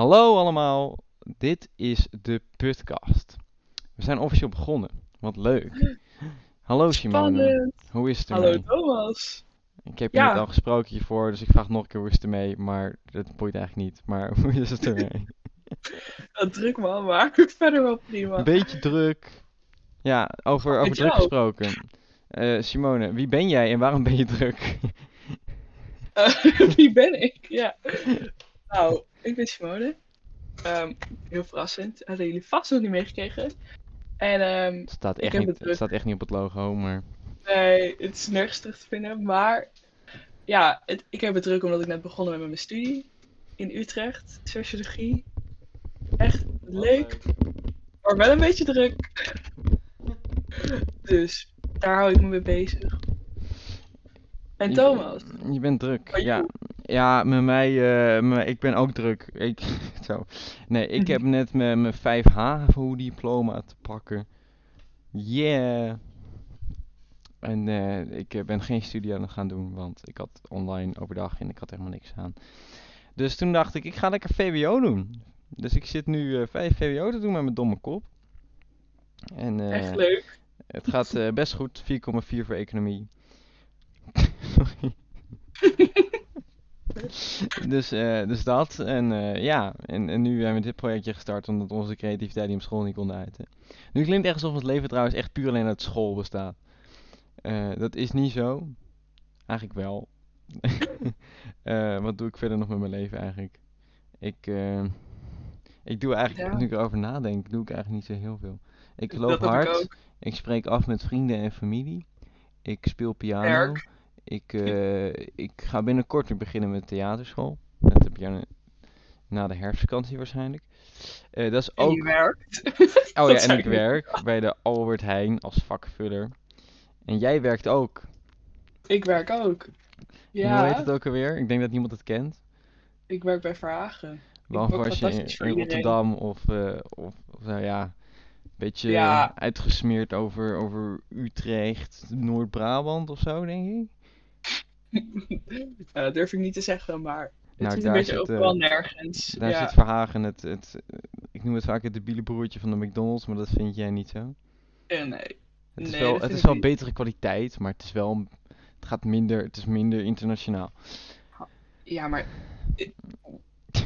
Hallo allemaal, dit is de podcast. We zijn officieel begonnen. Wat leuk. Hallo Simone, Spannend. hoe is het Hallo ermee? Thomas. Ik heb je Ja. net al gesproken hiervoor, dus ik vraag nog een keer hoe is het ermee, maar dat boeit eigenlijk niet. Maar hoe is het ermee? Wat druk man, maar verder wel prima. Een beetje druk. Ja, over, over Met druk jou. gesproken. Eh, Simone, wie ben jij en waarom ben je druk? Wie ben ik? Ja. Nou, ik ben Simone. Ehm, heel verrassend. Hadden jullie vast nog niet meegekregen. En ehm, Het staat echt, niet, het het druk. staat echt niet op het logo, maar... nee, het is nergens terug te vinden. Maar ja, het, ik heb het druk omdat ik net begonnen ben met mijn studie. In Utrecht, sociologie. Echt leuk, maar wel een beetje druk. Dus daar hou ik me mee bezig. En Thomas? Je bent druk, ja. Ja, met mij, eh, met- ik ben ook druk. Ik, zo. Nee, ik heb net mijn mijn 5 HAVO diploma te pakken. Yeah. En eh, ik eh, ben geen studie aan het gaan doen, want ik had online overdag en ik had helemaal niks aan. Dus toen dacht ik, ik ga lekker VWO doen. Dus ik zit nu eh 5 VWO te doen met mijn domme kop. En Echt leuk. het gaat best goed, 4,4 voor economie. Sorry. Dus, eh, dus dat. En eh, ja, en, en nu hebben we dit projectje gestart omdat onze creativiteit die op school niet konden uiten. Nu klinkt het echt alsof het leven trouwens echt puur alleen uit school bestaat. Eh, dat is niet zo. Eigenlijk wel. Wat doe ik verder nog met mijn leven eigenlijk? Ik, ik doe eigenlijk, Ja. nu ik erover nadenk, doe ik eigenlijk niet zo heel veel. Ik Dat loop ik hard. Ik spreek af met vrienden en familie. Ik speel piano. Werk. Ik, eh, ik ga binnenkort weer beginnen met theaterschool. Dat heb je na de herfstvakantie waarschijnlijk. Eh, dat is En ook. je werkt. Oh ja, en ik werk bij de Albert Heijn als vakvuller. En jij werkt ook. Ik werk ook. En hoe heet Ja, het ook alweer? Ik denk dat niemand het kent. ik werk bij Verhagen. Behalve als je in. Rotterdam of, eh, of, of nou ja, een beetje Ja. uitgesmeerd over, over Utrecht, Noord-Brabant of zo, denk ik. Dat durf ik niet te zeggen, maar het Nou, is een daar beetje zit, overal eh, nergens. Daar ja. zit Verhagen het, het, eh, ik noem het vaak het debiele broertje van de McDonald's, maar dat vind jij niet zo. Eh, nee. Het is Nee, wel, het is wel niet. betere kwaliteit, maar het is wel, het gaat minder, het is minder internationaal. Ja, maar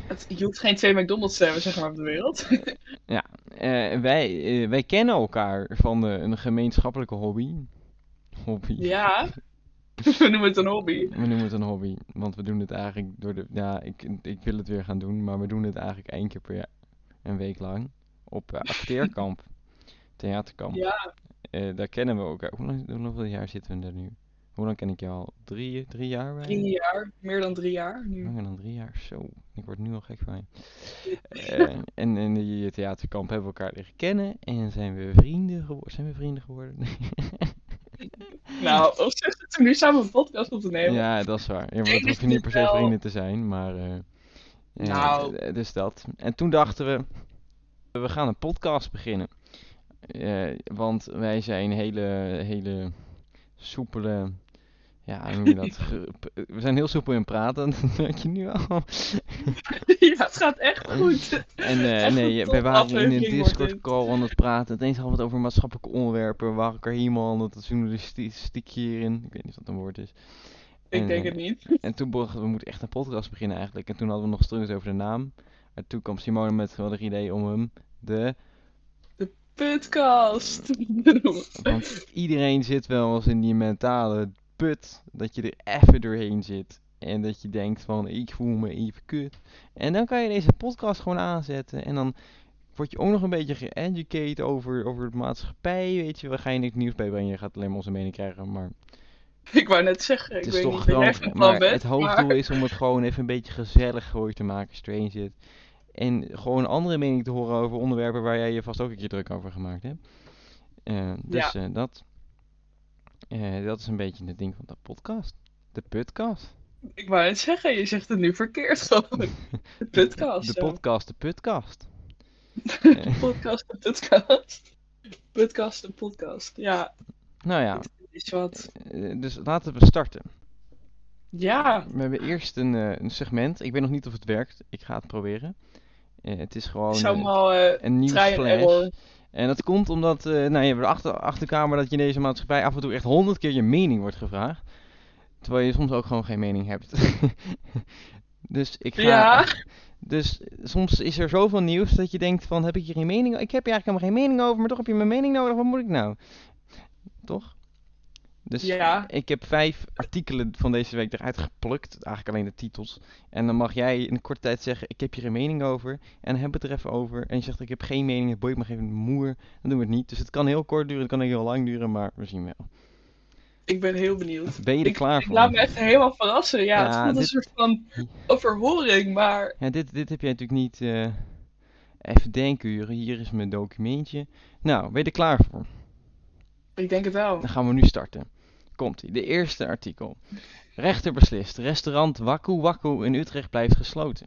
het, je hoeft geen twee McDonald's te hebben, zeg maar, op de wereld. Eh, wij, wij kennen elkaar van eh, een gemeenschappelijke hobby. Hobby. ja, we noemen het een hobby. We noemen het een hobby, want we doen het eigenlijk door de, ja, ik, ik wil het weer gaan doen, maar we doen het eigenlijk één keer per jaar, een week lang, op eh, acteerkamp, theaterkamp. Ja, Eh, daar kennen we elkaar. Hoe lang, hoe- hoeveel jaar zitten we er nu? Hoe lang ken ik jou al? Drie, drie jaar bijna? drie jaar, meer dan drie jaar nu. Langer dan drie jaar, zo. Ik word nu al gek van je. Eh, en in die theaterkamp hebben we elkaar leren kennen en zijn we vrienden geworden. Zijn we vrienden geworden? Nou, of zeg het nu samen een podcast op te nemen. Ja, dat is waar. Ja, maar dat hoef je niet per se vrienden te zijn, maar... eh, Nou. dus dat. En toen dachten we, we gaan een podcast beginnen. Eh, want wij zijn hele, hele soepele... Ja, dat? We zijn heel soepel in praten, dat merk je nu al. Ja, het gaat echt goed. En Echt nee, een wij waren in een topaflevering wordt Discord dit. call aan het praten. Ineens hadden we het over maatschappelijke onderwerpen. We waren elkaar helemaal aan het journalistiek hierin. Ik weet niet of dat een woord is. Ik En, denk eh, het niet. En toen bedachten we, we moeten echt een podcast beginnen eigenlijk. En toen hadden we nog struggles over de naam. En toen kwam Simone met het geweldige idee om hem de... Podcast. te noemen. Want iedereen zit wel eens in die mentale put. Dat je er even doorheen zit. En dat je denkt van, ik voel me even kut. En dan kan je deze podcast gewoon aanzetten. En dan word je ook nog een beetje geeducate over, over de maatschappij. Weet je, we gaan je niks nieuws bij brengen. Je gaat alleen maar onze mening krijgen. Maar Ik wou net zeggen, ik het is weet toch niet van Maar bent, het hoofddoel is om het gewoon even een beetje gezellig voor je te maken, Strange It. En gewoon andere mening te horen over onderwerpen waar jij je vast ook een keer druk over gemaakt hebt. Eh, dus eh, dat, eh, dat is een beetje het ding van de podcast. De podcast. Ik wou net zeggen, je zegt het nu verkeerd gewoon. De podcast. De podcast, de podcast. De podcast, de podcast. Podcast, de podcast. Ja, Nou ja, het is wat. eh, dus laten we starten. Ja, We hebben eerst een, eh, een segment. Ik weet nog niet of het werkt. Ik ga het proberen. Eh, het is Het gewoon is eh, allemaal eh een flash. error. En dat komt omdat, eh, nou, je hebt de achter, achterkamer dat je in deze maatschappij af en toe echt honderd keer je mening wordt gevraagd. Terwijl je soms ook gewoon geen mening hebt. dus ik ga. Ja, Dus soms is er zoveel nieuws dat je denkt van, heb ik hier geen mening o- Ik heb hier eigenlijk helemaal geen mening over, maar toch heb je mijn mening nodig, wat moet ik nou? Toch? Dus Ja. ik heb vijf artikelen van deze week eruit geplukt, eigenlijk alleen de titels. En dan mag jij in een korte tijd zeggen, ik heb hier geen mening over, en heb het er even over. En je zegt, ik heb geen mening, het boeit me geen moer, dan doen we het niet. Dus het kan heel kort duren, het kan ook heel lang duren, maar we zien wel. ik ben heel benieuwd. Ben je er Ik, klaar ik voor? laat me echt helemaal verrassen. Ja, het Ja, voelt een soort van overhoring, maar Ja, dit, dit heb jij natuurlijk niet. eh, even denkuren. Hier is mijn documentje. Nou, ben je er klaar voor? ik denk het wel. Dan gaan we nu starten. Komt-ie. De eerste artikel. Rechter beslist. Restaurant Waku Waku in Utrecht blijft gesloten.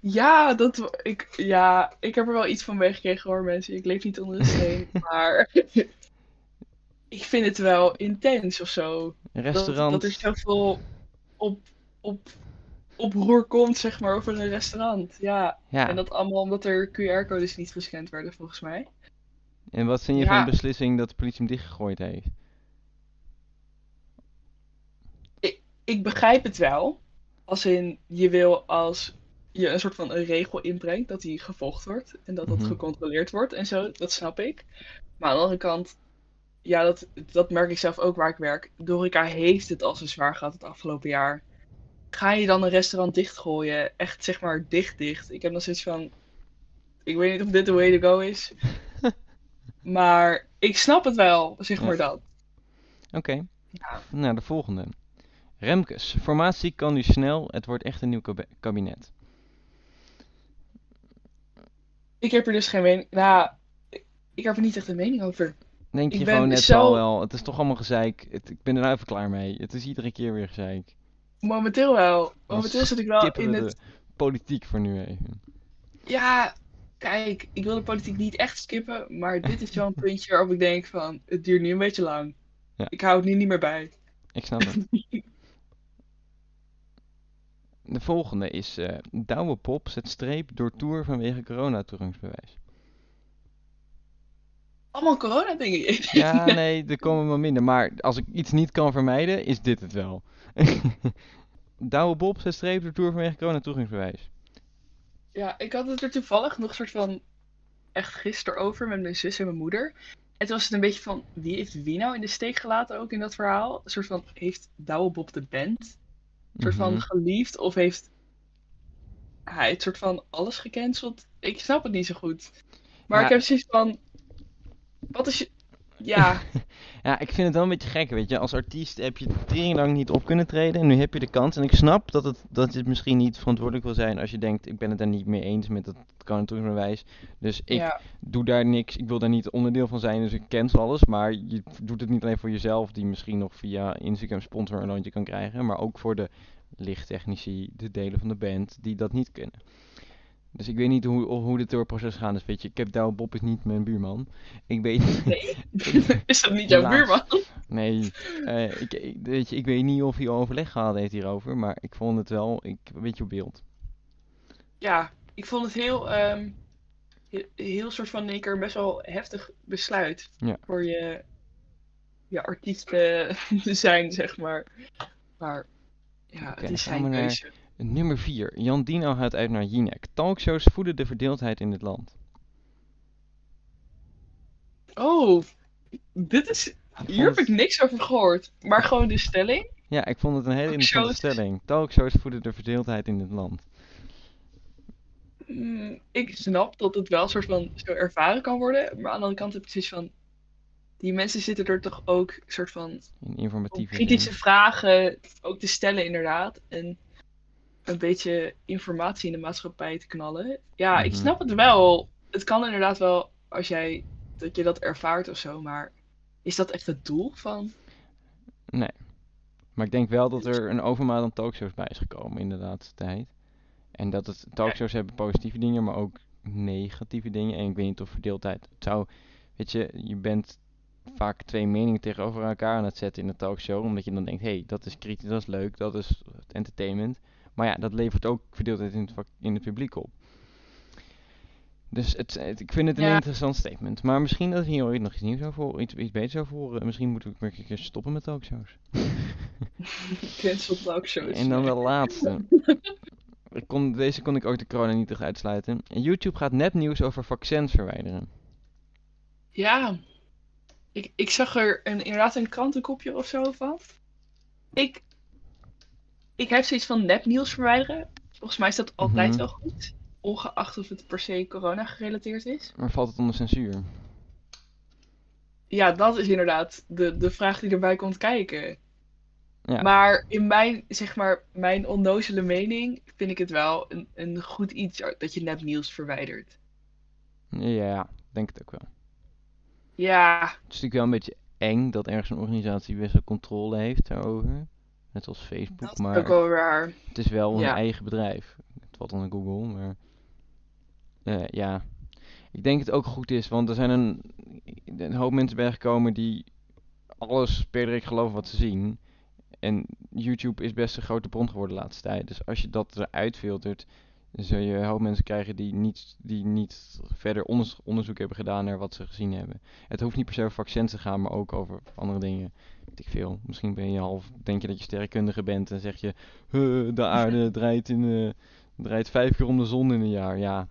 Ja, dat, ik, ja, ik heb er wel iets van meegekregen hoor, mensen. Ik leef niet onder een steen, maar ik vind het wel intens of zo. Een Dat, restaurant. dat er zoveel op, op, oproer komt, zeg maar, over een restaurant. Ja, Ja. en dat allemaal omdat er QR-codes niet gescand werden, volgens mij. En wat vind je van de beslissing dat de politie hem dichtgegooid heeft? Ik begrijp het wel. Als in, je wil als je een soort van een regel inbrengt, dat die gevolgd wordt. En dat dat Mhm. gecontroleerd wordt en zo. Dat snap ik. Maar aan de andere kant, ja, dat, dat merk ik zelf ook waar ik werk. De horeca heeft het al zo zwaar gehad het afgelopen jaar. Ga je dan een restaurant dichtgooien? Echt, zeg maar, dicht dicht. Ik heb nog zoiets van, ik weet niet of dit de way to go is. maar ik snap het wel, zeg maar dat. Oké. Ja. Nou, de volgende. Remkes. Formatie kan nu snel. Het wordt echt een nieuw kabinet. Ik heb er dus geen mening. Nou, ik- heb er niet echt een mening over. Denk je gewoon net zo- al wel. Het is toch allemaal gezeik. Het, ik ben er nou even klaar mee. Het is iedere keer weer gezeik. Momenteel wel. Momenteel zit ik wel in het. de politiek voor nu even. Ja, kijk, ik wil de politiek niet echt skippen, maar dit is wel een puntje waarop ik denk van, het duurt nu een beetje lang. Ja. Ik hou het nu niet meer bij. Ik snap het. De volgende is eh Douwe Pop zet streep door tour vanwege coronatoegangsbewijs. Allemaal corona dingen. Ja, nee, er komen wel minder. Maar als ik iets niet kan vermijden, is dit het wel. Douwe Bob zet streep door tour vanwege coronatoegangsbewijs. Ja, ik had het er toevallig nog soort van echt gisteren over met mijn zus en mijn moeder. En toen was het een beetje van, wie heeft wie nou in de steek gelaten ook in dat verhaal? Een soort van, heeft Douwe Bob de band soort van Mhm. geliefd of heeft hij het soort van alles gecanceld? Ik snap het niet zo goed. Maar Ja. ik heb zoiets van, wat is je... Ja, Ja, ik vind het wel een beetje gek, weet je. Als artiest heb je tering lang niet op kunnen treden en nu heb je de kans. En ik snap dat het, dat het misschien niet verantwoordelijk wil zijn als je denkt, ik ben het er niet mee eens met het coronatoegangsbewijs. Dus ik ja, doe daar niks, ik wil daar niet onderdeel van zijn, dus ik cancel alles. Maar je doet het niet alleen voor jezelf, die misschien nog via Instagram sponsor een loontje kan krijgen, maar ook voor de lichttechnici, de delen van de band, die dat niet kunnen. Dus ik weet niet hoe, hoe dit door het proces gaat. Dus weet je, ik heb Douwe Bob is niet mijn buurman. Ik weet, nee. is dat niet jouw buurman? nee, eh, ik, ik, weet je, ik weet niet of hij al overleg gehad heeft hierover, maar ik vond het wel, ik, een beetje op beeld. Ja, ik vond het heel, ehm, heel, heel soort van in keer best wel heftig besluit Ja. voor je, je artiest te zijn, zeg maar. Maar ja, het is zijn naar- keuze. Nummer 4. Jan Dino gaat uit naar Jinek. Talkshows voeden de verdeeldheid in het land. Oh, dit is, hier heb ik niks over gehoord. Maar gewoon de stelling. Ja, ik vond het een hele interessante stelling. Talkshows voeden de verdeeldheid in het land. Mm, ik snap dat het wel een soort van zo ervaren kan worden. Maar aan de andere kant heb ik zoiets van. Die mensen zitten er toch ook een soort van informatieve kritische vragen ook te stellen, inderdaad. En een beetje informatie in de maatschappij te knallen. Ja, ik Mhm. snap het wel. Het kan inderdaad wel als jij dat je dat ervaart of zo, maar is dat echt het doel van? Nee. Maar ik denk wel dat er een overmaat aan talkshows bij is gekomen in de laatste tijd. En dat het talkshows hebben positieve dingen, maar ook negatieve dingen. En ik weet niet of verdeeldheid. Het zou, weet je, je bent vaak twee meningen tegenover elkaar aan het zetten in een talkshow. Omdat je dan denkt, hé, hey, dat is kritisch, dat is leuk, dat is entertainment. Maar ja, dat levert ook verdeeldheid in het, in het publiek op. Dus het, het- ik vind het een Ja. interessant statement. Maar misschien dat we hier ooit nog iets nieuws over iets, iets beters over horen. Misschien moeten we een keer stoppen met talkshows. Cancel talkshows. En dan de laatste. Ik kon, deze kon ik ook de corona niet echt uitsluiten. YouTube gaat nepnieuws over vaccins verwijderen. Ja, ik, ik zag er een, inderdaad een krantenkopje of zo van. Ik, ik heb zoiets van nepnieuws verwijderen. Volgens mij is dat altijd Mhm. wel goed. Ongeacht of het per se corona gerelateerd is. Maar valt het onder censuur? Ja, dat is inderdaad de, de vraag die erbij komt kijken. Ja. Maar in mijn, zeg maar, mijn onnozele mening vind ik het wel een, een goed iets dat je nepnieuws verwijdert. Ja, denk het ook wel. Ja, Het is natuurlijk wel een beetje eng dat ergens een organisatie best wel controle heeft daarover. Net als Facebook, dat is maar ook wel raar. het is wel een eigen bedrijf. Het valt onder Google, maar eh, ja. Ik denk het ook goed is, want er zijn een, een hoop mensen bijgekomen die alles per direct geloven wat ze zien. En YouTube is best een grote bron geworden de laatste tijd. Dus als je dat eruit filtert, zul je een hoop mensen krijgen die niet, die niet verder onderzoek hebben gedaan naar wat ze gezien hebben. Het hoeft niet per se over vaccins te gaan, maar ook over andere dingen. Ik veel. Misschien ben je half, denk je dat je sterrenkundige bent en zeg je, "Huh, de aarde draait, in, eh, draait vijf keer om de zon in een jaar. Ja,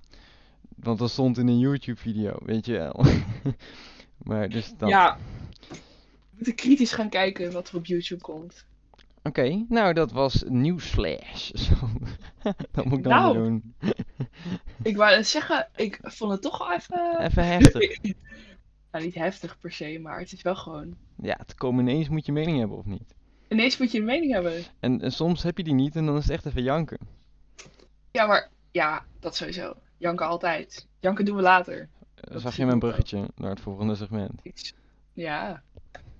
want dat stond in een YouTube-video, weet je wel. maar dus dat. Ja, we moeten kritisch gaan kijken wat er op YouTube komt. Oké, nou dat was Nieuwsflash. Dat moet ik dan Nou. weer doen. Ik wou zeggen, ik vond het toch wel even... Even heftig. Nou, niet heftig per se, maar het is wel gewoon... Ja, het komen ineens moet je mening hebben of niet. Ineens moet je een mening hebben. En, en soms heb je die niet en dan is het echt even janken. Ja, maar ja, dat sowieso. Janken altijd. Janken doen we later. Eh, Dat Zag je mijn wel. bruggetje naar het volgende segment? Ja.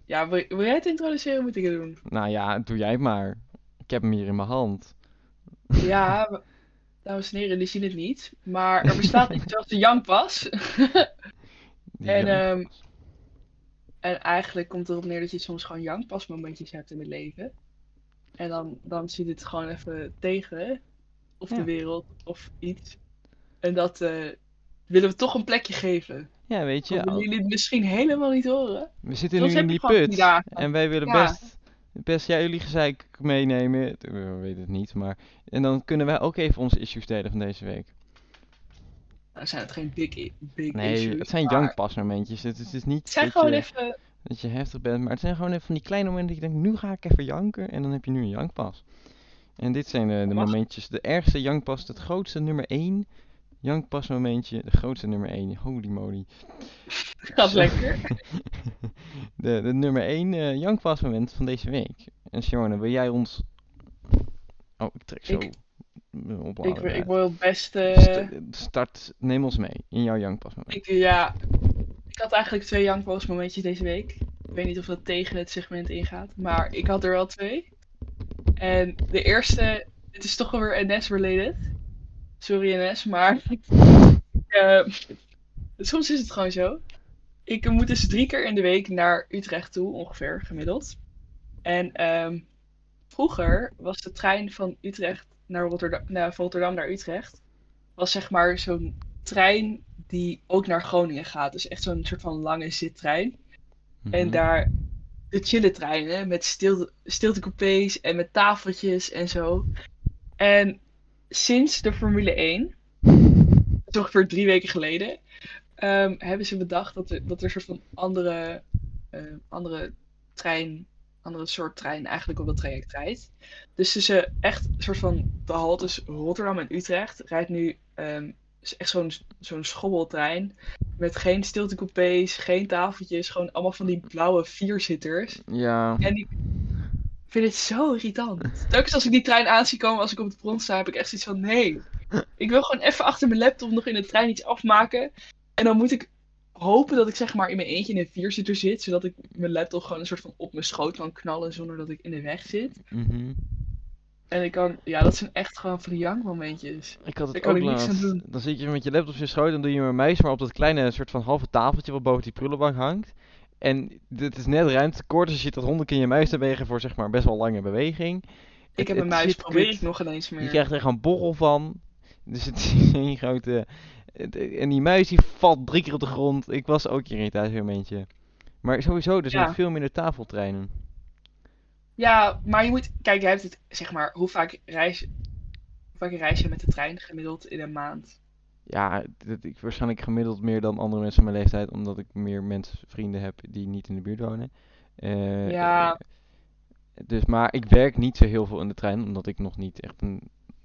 Ja, wil, wil jij het introduceren? Moet ik het doen? Nou ja, doe jij het maar. Ik heb hem hier in mijn hand. Ja, dames en heren, die zien het niet. Maar er bestaat iets zoals de jankpas. En, ehm, En eigenlijk komt het erop neer dat je soms gewoon jankpasmomentjes hebt in het leven. En dan, dan zit het gewoon even tegen. Of Ja. de wereld, of iets. En dat eh, willen we toch een plekje geven. ja, weet je, al- jullie het misschien helemaal niet horen? we zitten nu in die put. En wij willen Ja. best, best ja, jullie gezeik meenemen. We weten het niet, maar... En dan kunnen wij ook even onze issues delen van deze week. Nou zijn het geen big, big Nee, issues. het zijn maar jankpasmomentjes. Het, is- het is niet Het zijn dat, gewoon je, even... dat je heftig bent, maar het zijn gewoon even van die kleine momenten dat je denkt, nu ga ik even janken. En dan heb je nu een jankpas. En dit zijn de, momentjes, de ergste jankpas, het grootste nummer 1 jankpasmomentje, de grootste nummer 1. Holy moly. Gaat lekker. De, de nummer 1 eh jankpasmoment van deze week. En Simone, wil jij ons... Oh, ik trek zo Ik- Ik, ik uit. wil best... eh, St- Start, neem ons mee in jouw jankpasmoment. ik, ja, ik had eigenlijk twee jankpasmomentjes deze week. Ik weet niet of dat tegen het segment ingaat. Maar ik had er wel twee. En de eerste... Het is toch wel weer NS-related. Sorry NS, maar... eh, soms is het gewoon zo. Ik moet dus drie keer in de week naar Utrecht toe, ongeveer, gemiddeld. En ehm, vroeger was de trein van Utrecht naar Rotterdam, naar, Rotterdam naar Utrecht, was zeg maar zo'n trein die ook naar Groningen gaat. Dus echt zo'n soort van lange zittrein. En Mhm. daar de chille treinen met stilte, stiltecoupés en met tafeltjes en zo. En sinds de Formule 1, dat is ongeveer drie weken geleden, ehm, hebben ze bedacht dat er, dat er een soort van andere, eh, andere trein, andere soort trein eigenlijk op dat traject rijdt. Dus tussen echt een soort van de haltes Rotterdam en Utrecht rijdt nu ehm, echt zo'n zo'n schobbeltrein. Met geen stiltecoupés, geen tafeltjes, gewoon allemaal van die blauwe vierzitters. Ja, En ik vind het zo irritant. Telkens als ik die trein aan zie komen, als ik op het bron sta, heb ik echt zoiets van: nee. Ik wil gewoon even achter mijn laptop nog in de trein iets afmaken. En dan moet ik hopen dat ik zeg maar in mijn eentje in een vierzitter zit, zodat ik mijn laptop gewoon een soort van op mijn schoot kan knallen zonder dat ik in de weg zit. mhm. En ik kan, ja, dat zijn echt gewoon van die jankmomentjes. Ik had het Daar kan ook ik niks aan laatst. doen. Dan zit je met je laptop op je schoot en doe je maar muis maar op dat kleine soort van halve tafeltje wat boven die prullenbank hangt. En dit is net ruimtetekort, dus je zit dat honderd keer je muis te bewegen voor zeg maar best wel lange beweging. Ik heb het een muis, zit probeer kut. ik nog ineens meer. Je krijgt er gewoon borrel van. Dus het is een grote... het- En die muis die valt drie keer op de grond. Ik was ook een irritatiemomentje. Maar sowieso, er zijn Ja. veel minder tafeltreinen. Ja, maar je moet... Kijk, jij hebt het, zeg maar, hoe vaak reis, hoe vaak reis je met de trein gemiddeld in een maand? Ja, dat, ik waarschijnlijk gemiddeld meer dan andere mensen van mijn leeftijd. Omdat ik meer mensen, vrienden heb die niet in de buurt wonen. Eh, Ja. eh, dus, maar ik werk niet zo heel veel in de trein. Omdat ik nog niet echt een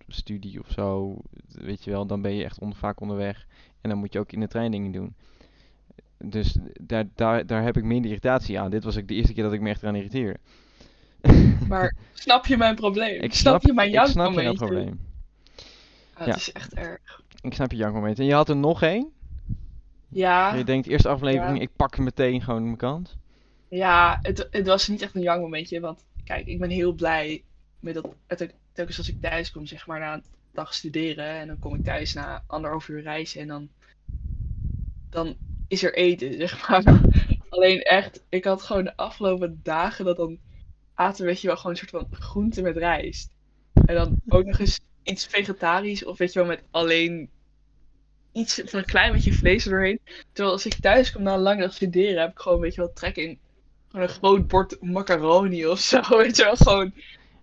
studie of zo... Weet je wel, dan ben je echt onder, vaak onderweg. En dan moet je ook in de trein dingen doen. Dus daar, daar, daar heb ik minder irritatie aan. Dit was ook de eerste keer dat ik me echt eraan irriteerde. Maar snap je mijn probleem? Ik snap, je mijn ik snap je probleem. Ah, het Ja. is echt erg. Ik snap je jankmoment. En je had er nog één. Ja, Je denkt, eerste aflevering, Ja. ik pak hem meteen gewoon mijn kant. ja het, het was niet echt een jankmomentje. Want kijk, ik ben heel blij met dat... Het, telkens als ik thuis kom, zeg maar, na een dag studeren. En dan kom ik thuis na anderhalf uur reizen. En dan, dan is er eten, zeg maar. Alleen echt, ik had gewoon de afgelopen dagen dat dan aten, weet je wel, gewoon een soort van groente met rijst. En dan ook nog eens iets vegetarisch of weet je wel, met alleen iets van een klein beetje vlees er doorheen. Terwijl als ik thuis kom na een lange dag studeren, heb ik gewoon, weet je wel, trek in gewoon een groot bord macaroni of zo. Weet je wel, gewoon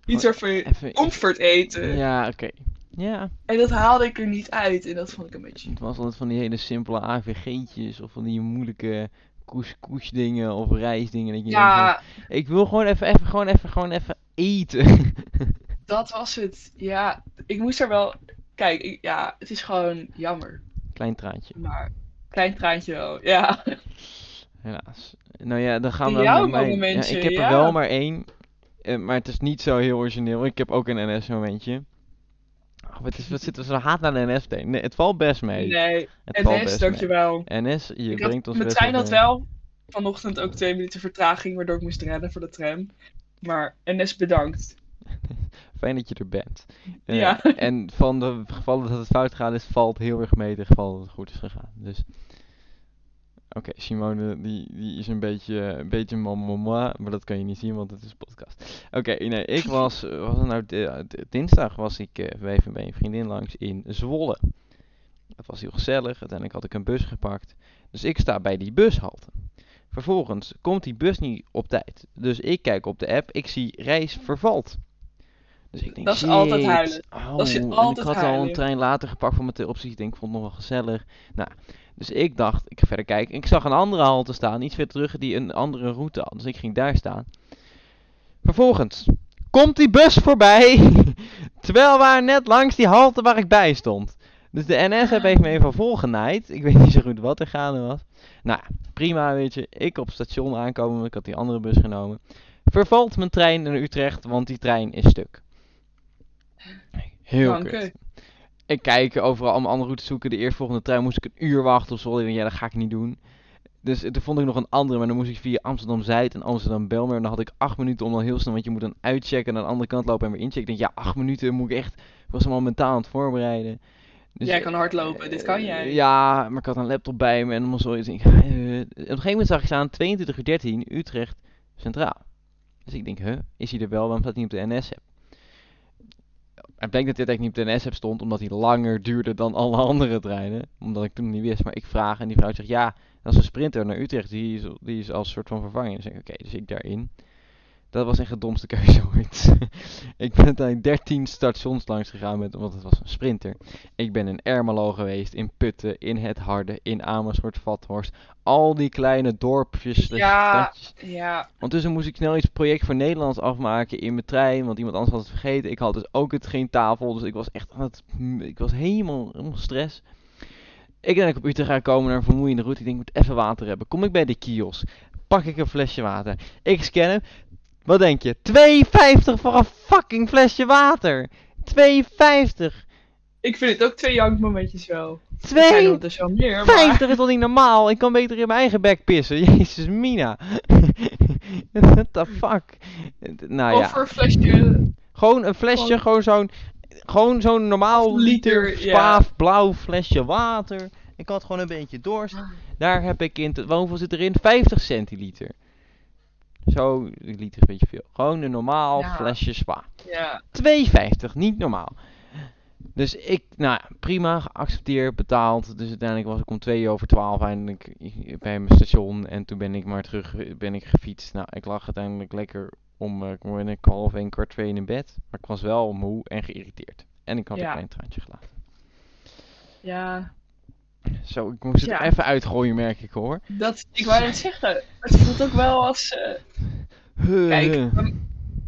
iets waarvan je Even, comfort eten. ja, oké. Ja, En dat haalde ik er niet uit en dat vond ik een beetje... het was altijd van die hele simpele AVG'tjes of van die moeilijke couscous dingen of rijstdingen. Dat je denkt Ja, ik wil gewoon even, even, gewoon even, gewoon even eten. dat was het. Ja, ik moest er wel... Kijk, ik- ja, het is gewoon jammer. Klein traantje, Maar klein traantje wel, ja. helaas. Nou ja, dan gaan we jouw Ja, ik heb er ja. wel maar één. Eh, maar het is niet zo heel origineel. Ik heb ook een NS-momentje. Oh, wat, is, wat zit er zo haat naar de NS? Nee, het valt best mee. Nee, het NS, dankjewel. NS, je Ik brengt ons mijn trein op, had wel vanochtend ook twee minuten vertraging, waardoor ik moest rennen voor de tram. Maar NS bedankt. Fijn dat je er bent. Eh, Ja. En van de gevallen dat het fout gaat is, valt heel erg mee de gevallen dat het goed is gegaan. Dus. Oké, Simone die, die is een beetje, een beetje mamma, maar dat kan je niet zien, want het is een podcast. Oké, nee, ik was, eh, was het nou di- dinsdag was ik eh, even bij een vriendin langs in Zwolle. Dat was heel gezellig, uiteindelijk had ik een bus gepakt. Dus ik sta bij die bushalte. Vervolgens komt die bus niet op tijd. Dus ik kijk op de app, ik zie reis vervalt. Dus ik denk, Dat is altijd huilen. Oh, Dat is en altijd ik had al een trein later gepakt voor mijn optie. Ik denk, ik vond het nog wel gezellig. Nou, dus ik dacht, ik ga verder kijken. Ik zag een andere halte staan, iets verder terug, die een andere route had. Dus ik ging daar staan. Vervolgens komt die bus voorbij. terwijl we net langs die halte waar ik bij stond. Dus de NS-app heeft me even volgenaaid. Ik weet niet zo goed wat er gaande was. Nou, prima, weet je. Ik op station aankomen, want ik had die andere bus genomen. Vervalt mijn trein naar Utrecht, want die trein is stuk. Heel Dank kut. U. Ik kijk overal allemaal andere routes zoeken. De eerstvolgende trein moest ik een uur wachten of zo. Ja, dat ga ik niet doen. Dus eh, toen vond ik nog een andere, maar dan moest ik via Amsterdam-Zuid en Amsterdam-Belmer. En dan had ik acht minuten om dan heel snel, want je moet dan uitchecken en aan de andere kant lopen en weer inchecken. Ik denk, ja, acht minuten moet ik echt, ik was helemaal mentaal aan het voorbereiden. Dus, Jij kan hardlopen, dit kan eh, jij. Ja, maar ik had een laptop bij me en allemaal zoiets. Ik, eh, op een gegeven moment zag ik staan 22 uur 13 Utrecht Centraal. Dus ik denk, huh, is hij er wel? Waarom staat hij niet op de NS-app? Het bleek dat dit eigenlijk niet op de NS-app stond, omdat hij langer duurde dan alle andere treinen. Omdat ik toen niet wist, maar ik vraag en die vrouw zegt, ja, dat is een sprinter naar Utrecht, die is, die is als soort van vervanging. Dus ik, oké, dus ik daarin. Dat was echt de domste keuze ooit. ik ben uiteindelijk 13 stations langs gegaan, met, want het was een sprinter. Ik ben in Ermelo geweest, in Putten, in Het Harde, in Amersfoort, Vathorst. Al die kleine dorpjes, Ja. stadjes. Ja, Ondertussen moest ik snel iets project voor Nederlands afmaken in mijn trein, want iemand anders had het vergeten. Ik had dus ook het geen tafel, dus ik was echt aan het, ik was helemaal, helemaal stress. Ik denk dat ik op Utrecht ga komen naar een vermoeiende route. Ik denk, ik moet even water hebben. Kom ik bij de kiosk, pak ik een flesje water. Ik scan hem. Wat denk je? 2,50 voor een fucking flesje water. 2,50. ik vind het ook twee jankmomentjes wel. 2 zijn er dus wel meer, maar... 50 is toch niet normaal? Ik kan beter in mijn eigen bek pissen. Jezus, Mina. What the fuck? Nou ja, Over een flesje... gewoon een flesje, Gewoon- gewoon zo'n gewoon zo'n normaal liter, Liter, ja. spaaf blauw flesje water. Ik had gewoon een beetje dorst. Ah. Daar heb ik in, te, hoeveel zit erin? 50 centiliter. Zo, een liter is een beetje veel. Gewoon een normaal Ja. flesje spa. Ja. 2,50, niet normaal. Dus ik, nou prima, geaccepteerd, betaald. Dus uiteindelijk was ik om 2 over 12 eindelijk bij mijn station. En toen ben ik maar terug, ben ik gefietst. Nou, ik lag uiteindelijk lekker om, eh, ik ben ik half 1, kwart 2 in bed. Maar ik was wel moe en geïrriteerd. En ik had Ja. een klein traantje gelaten. Ja, Zo, ik moest het Ja. er even uitgooien, merk ik hoor. dat, ik wou net zeggen. Het voelt ook wel als... eh, Kijk, bij,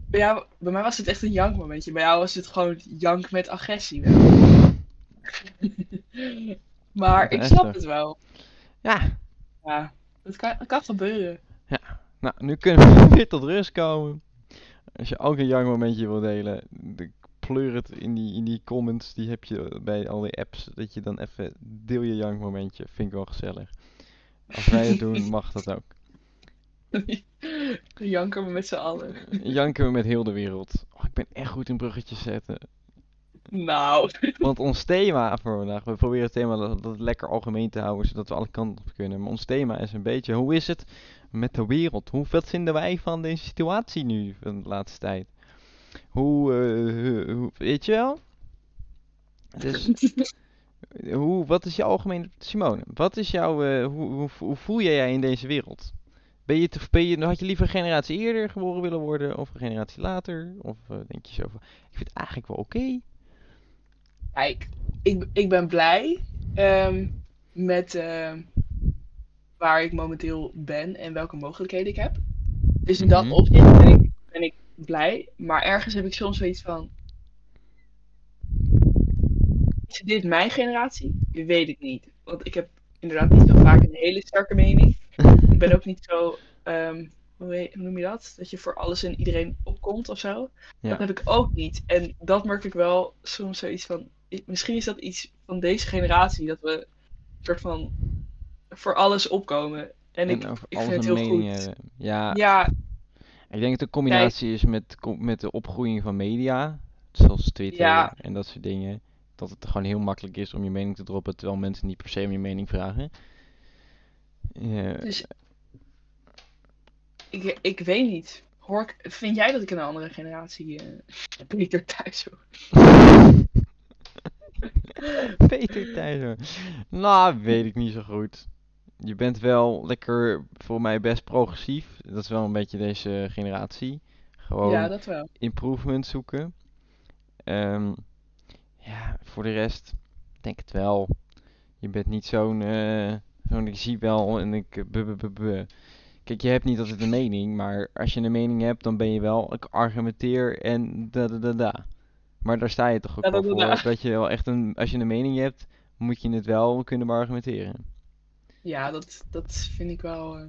bij jou, bij mij was het echt een jankmomentje. Bij jou was het gewoon jank met agressie. wel. maar ik snap het wel. Ja, Ja, het kan, het kan gebeuren. nou, nu kunnen we weer tot rust komen. Als je ook een young momentje wil delen, de- pleur het in die, in die comments. Die heb je bij al die apps. Dat je dan even deel je young momentje. Vind ik wel gezellig. Als wij het doen, mag dat ook. Janken we met z'n allen. Janken we met heel de wereld. Oh, ik ben echt goed in bruggetjes zetten. Nou, Want ons thema voor vandaag, we proberen het thema dat, dat lekker algemeen te houden, zodat we alle kanten op kunnen. Maar ons thema is een beetje, hoe is het met de wereld? Hoe, wat vinden wij van deze situatie nu van de laatste tijd? Hoe, eh, hoe weet je wel? Dus, hoe, wat is je algemene, Simone, wat is jouw, eh, hoe, hoe, hoe voel jij jij in deze wereld? Ben je, te, ben je, had je liever een generatie eerder geboren willen worden of een generatie later? Of eh, denk je zo van, ik vind het eigenlijk wel oké. kijk, ik, ik ben blij ehm, met eh, waar ik momenteel ben en welke mogelijkheden ik heb. Dus in dat Mhm. opzicht ben ik blij. Maar ergens heb ik soms zoiets van. Is dit mijn generatie? Weet ik niet. Want ik heb inderdaad niet zo vaak een hele sterke mening. Ik ben ook niet zo. ehm, hoe, noem je dat? Dat je voor alles en iedereen opkomt of zo. Ja. Dat heb ik ook niet. En dat merk ik wel soms zoiets van. Misschien is dat iets van deze generatie. Dat we een soort van voor alles opkomen. En, ik, ik vind het heel goed. hebben. Ja, Ja, ik denk dat het een combinatie is met, met de opgroeiing van media, zoals Twitter Ja. en dat soort dingen. Dat het gewoon heel makkelijk is om je mening te droppen, terwijl mensen niet per se om je mening vragen. Dus ik, ik weet niet. Hoor ik, vind jij dat ik in een andere generatie eh beter thuis hoor? Peter Thijssen. Nou, weet ik niet zo goed. Je bent wel lekker, voor mij best progressief. Dat is wel een beetje deze generatie. Gewoon Ja, dat wel. improvement zoeken. Ehm, ja, voor de rest, ik denk het wel. Je bent niet zo'n, eh, zo'n ik zie wel en ik, eh. Kijk, je hebt niet altijd een mening, maar als je een mening hebt, dan ben je wel, ik argumenteer en da da da da. Maar daar sta je toch ook wel da, voor, da. dat je wel echt een, als je een mening hebt, moet je het wel kunnen beargumenteren. Ja, dat, dat vind ik wel. eh,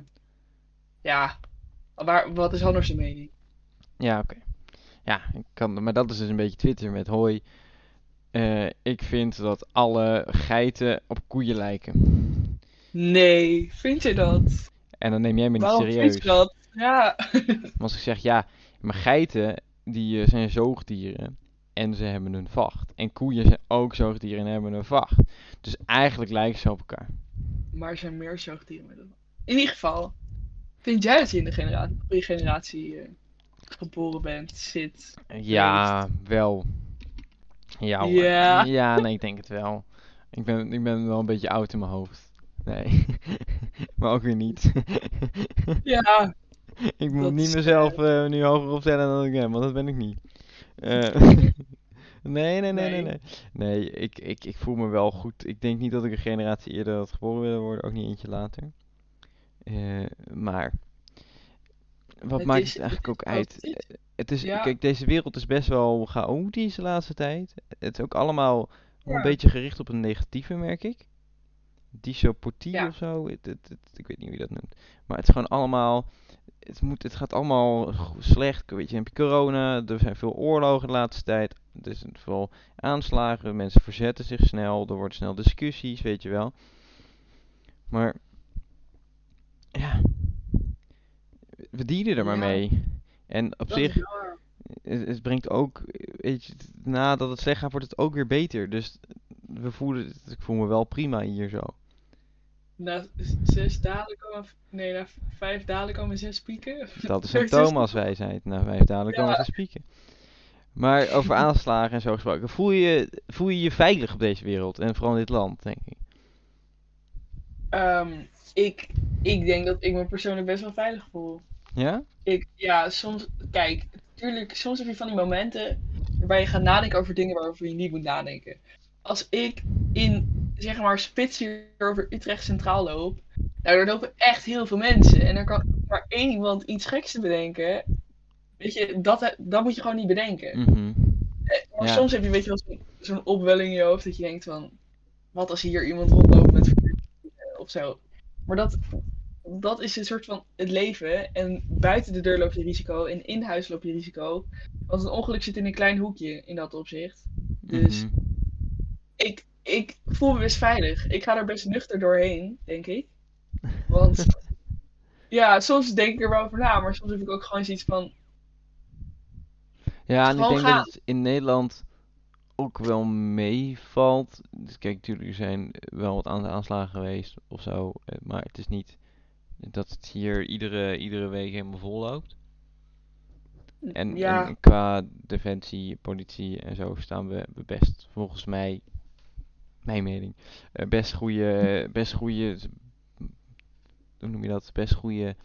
ja, waar, wat is anders de mening? Ja, oké. Ja, ik kan, maar dat is dus een beetje Twitter met hoi. eh, ik vind dat alle geiten op koeien lijken. Nee, vind je dat? En dan neem jij me niet Waarom vind serieus. je dat? Ja. Maar als ik zeg, ja, maar geiten die eh, zijn zoogdieren en ze hebben een vacht. En koeien zijn ook zoogdieren en hebben een vacht. Dus eigenlijk lijken ze op elkaar. Maar er zijn meer zoogdieren met. In ieder geval, vind jij dat je in de generatie, goede generatie eh, geboren bent, zit? Ja, wel. Ja, hoor. Ja. ja, nee, ik denk het wel. Ik ben, ik ben wel een beetje oud in mijn hoofd. Nee, maar ook weer niet. Ja, Ik moet niet mezelf eh, nu hoger opstellen dan ik ben, want dat ben ik niet. Eh, nee, nee, nee, nee, Nee. nee. Ik, ik, ik voel me wel goed. Ik denk niet dat ik een generatie eerder had geboren willen worden, ook niet eentje later. Eh, maar, wat Het maakt is- het eigenlijk ook het uit? het Eh, Het is, Ja. kijk, deze wereld is best wel chaotisch de laatste tijd. Het is ook allemaal een beetje gericht op een negatieve, merk ik. Dysopotie Ja. of zo. Ik weet niet hoe je dat noemt. Maar het is gewoon allemaal. Het, moet, het gaat allemaal slecht. Weet je, heb je corona. Er zijn veel oorlogen de laatste tijd. Er zijn veel aanslagen. Mensen verzetten zich snel. Er worden snel discussies, weet je wel. Maar. Ja. We dienen er maar Ja. mee. En op dat zich het, het brengt ook, weet je, nadat het slecht gaat, wordt het ook weer beter. Dus we voelen, ik voel me wel prima hier zo. Na zes dalen komen, nee, na vijf dalen komen zes pieken. Dat is een Thomas-wijsheid. Nou, vijf dadelijk Ja. komen ze spieken. Maar over aanslagen en zo gesproken. Voel je, voel je je veilig op deze wereld? En vooral in dit land, denk ik. Ehm, ik, ik denk dat ik me persoonlijk best wel veilig voel. Ja? Ik, ja, soms, kijk, natuurlijk, soms heb je van die momenten waarbij je gaat nadenken over dingen waarover je niet moet nadenken. Als ik in, zeg maar, spits hier over Utrecht Centraal loop, nou, daar lopen echt heel veel mensen. En er kan maar één iemand iets geks te bedenken. Weet je, dat, dat moet je gewoon niet bedenken. Mhm. Maar Ja. soms heb je, weet je wel, zo'n opwelling in je hoofd dat je denkt van, wat als hier iemand rondloopt met vuur of zo. Maar dat, dat is een soort van het leven. En buiten de deur loop je risico en in huis loop je risico. Want een ongeluk zit in een klein hoekje in dat opzicht. Dus Mhm. ik, ik voel me best veilig. Ik ga er best nuchter doorheen, denk ik. Want ja, soms denk ik er wel over na, maar soms heb ik ook gewoon zoiets van, Ja, en ik denk gaan. dat het in Nederland ook wel meevalt. Dus kijk, natuurlijk, er zijn wel wat aan- aanslagen geweest of zo. eh, Maar het is niet dat het hier iedere, iedere week helemaal vol loopt. En, ja, en qua defensie, politie en zo staan we best, volgens mij, mijn mening, eh, best goede, best goede, hoe noem je dat? Best goede,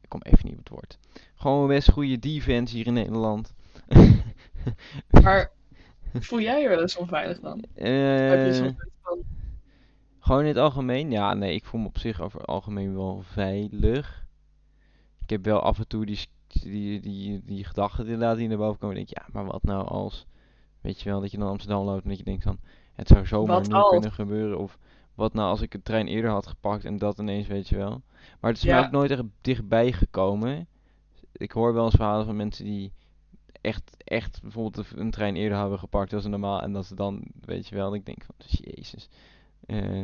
ik kom even niet op het woord. Gewoon best goede defense hier in Nederland. maar voel jij je wel eens onveilig dan? Van, gewoon in het algemeen? Ja, nee, ik voel me op zich over het algemeen wel veilig. Ik heb wel af en toe die, die, die, die gedachten inderdaad die naar boven komen. denk ik, ja, maar wat nou als, weet je wel, dat je dan Amsterdam loopt en dat je denkt van, het zou zomaar Wat nu kunnen gebeuren. Of wat nou als ik de trein eerder had gepakt en dat ineens, weet je wel. Maar het is mij ook nooit echt dichtbij gekomen. Ik hoor wel eens verhalen van mensen die echt, echt bijvoorbeeld een- trein eerder hebben gepakt dan ze normaal. En dat ze dan, weet je wel, ik denk van, jezus. Eh,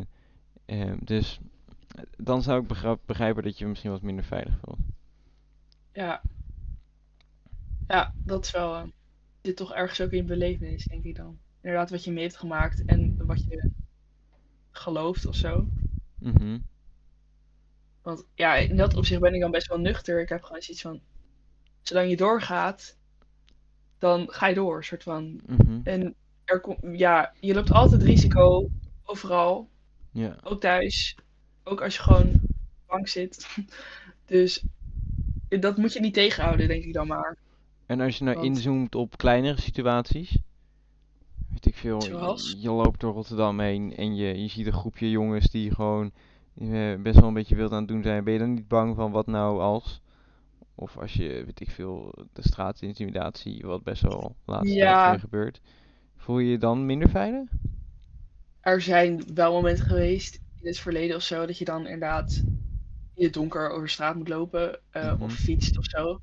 eh, dus eh, dan zou ik begrijpen dat je je misschien wat minder veilig voelt. ja, ja, dat is wel, eh, zit toch ergens ook in belevenis, denk ik dan. Inderdaad, wat je mee hebt gemaakt en wat je gelooft of zo. Mhm. Want ja, in dat opzicht ben ik dan best wel nuchter. Ik heb gewoon zoiets van, zolang je doorgaat, dan ga je door, soort van. Mhm. En er komt, ja, je loopt altijd risico, overal, Ja. ook thuis, ook als je gewoon bank zit. Dus dat moet je niet tegenhouden, denk ik dan maar. En als je nou Want- inzoomt op kleinere situaties, weet ik veel, je, je loopt door Rotterdam heen en je, je ziet een groepje jongens die gewoon eh, best wel een beetje wild aan het doen zijn. Ben je dan niet bang van wat nou als? Of als je, weet ik veel, de straatintimidatie, wat best wel tijd Ja. gebeurt. Voel je je dan minder veilig? Er zijn wel momenten geweest in het verleden of zo, dat je dan inderdaad in het donker over straat moet lopen Mhm. of fietst of zo.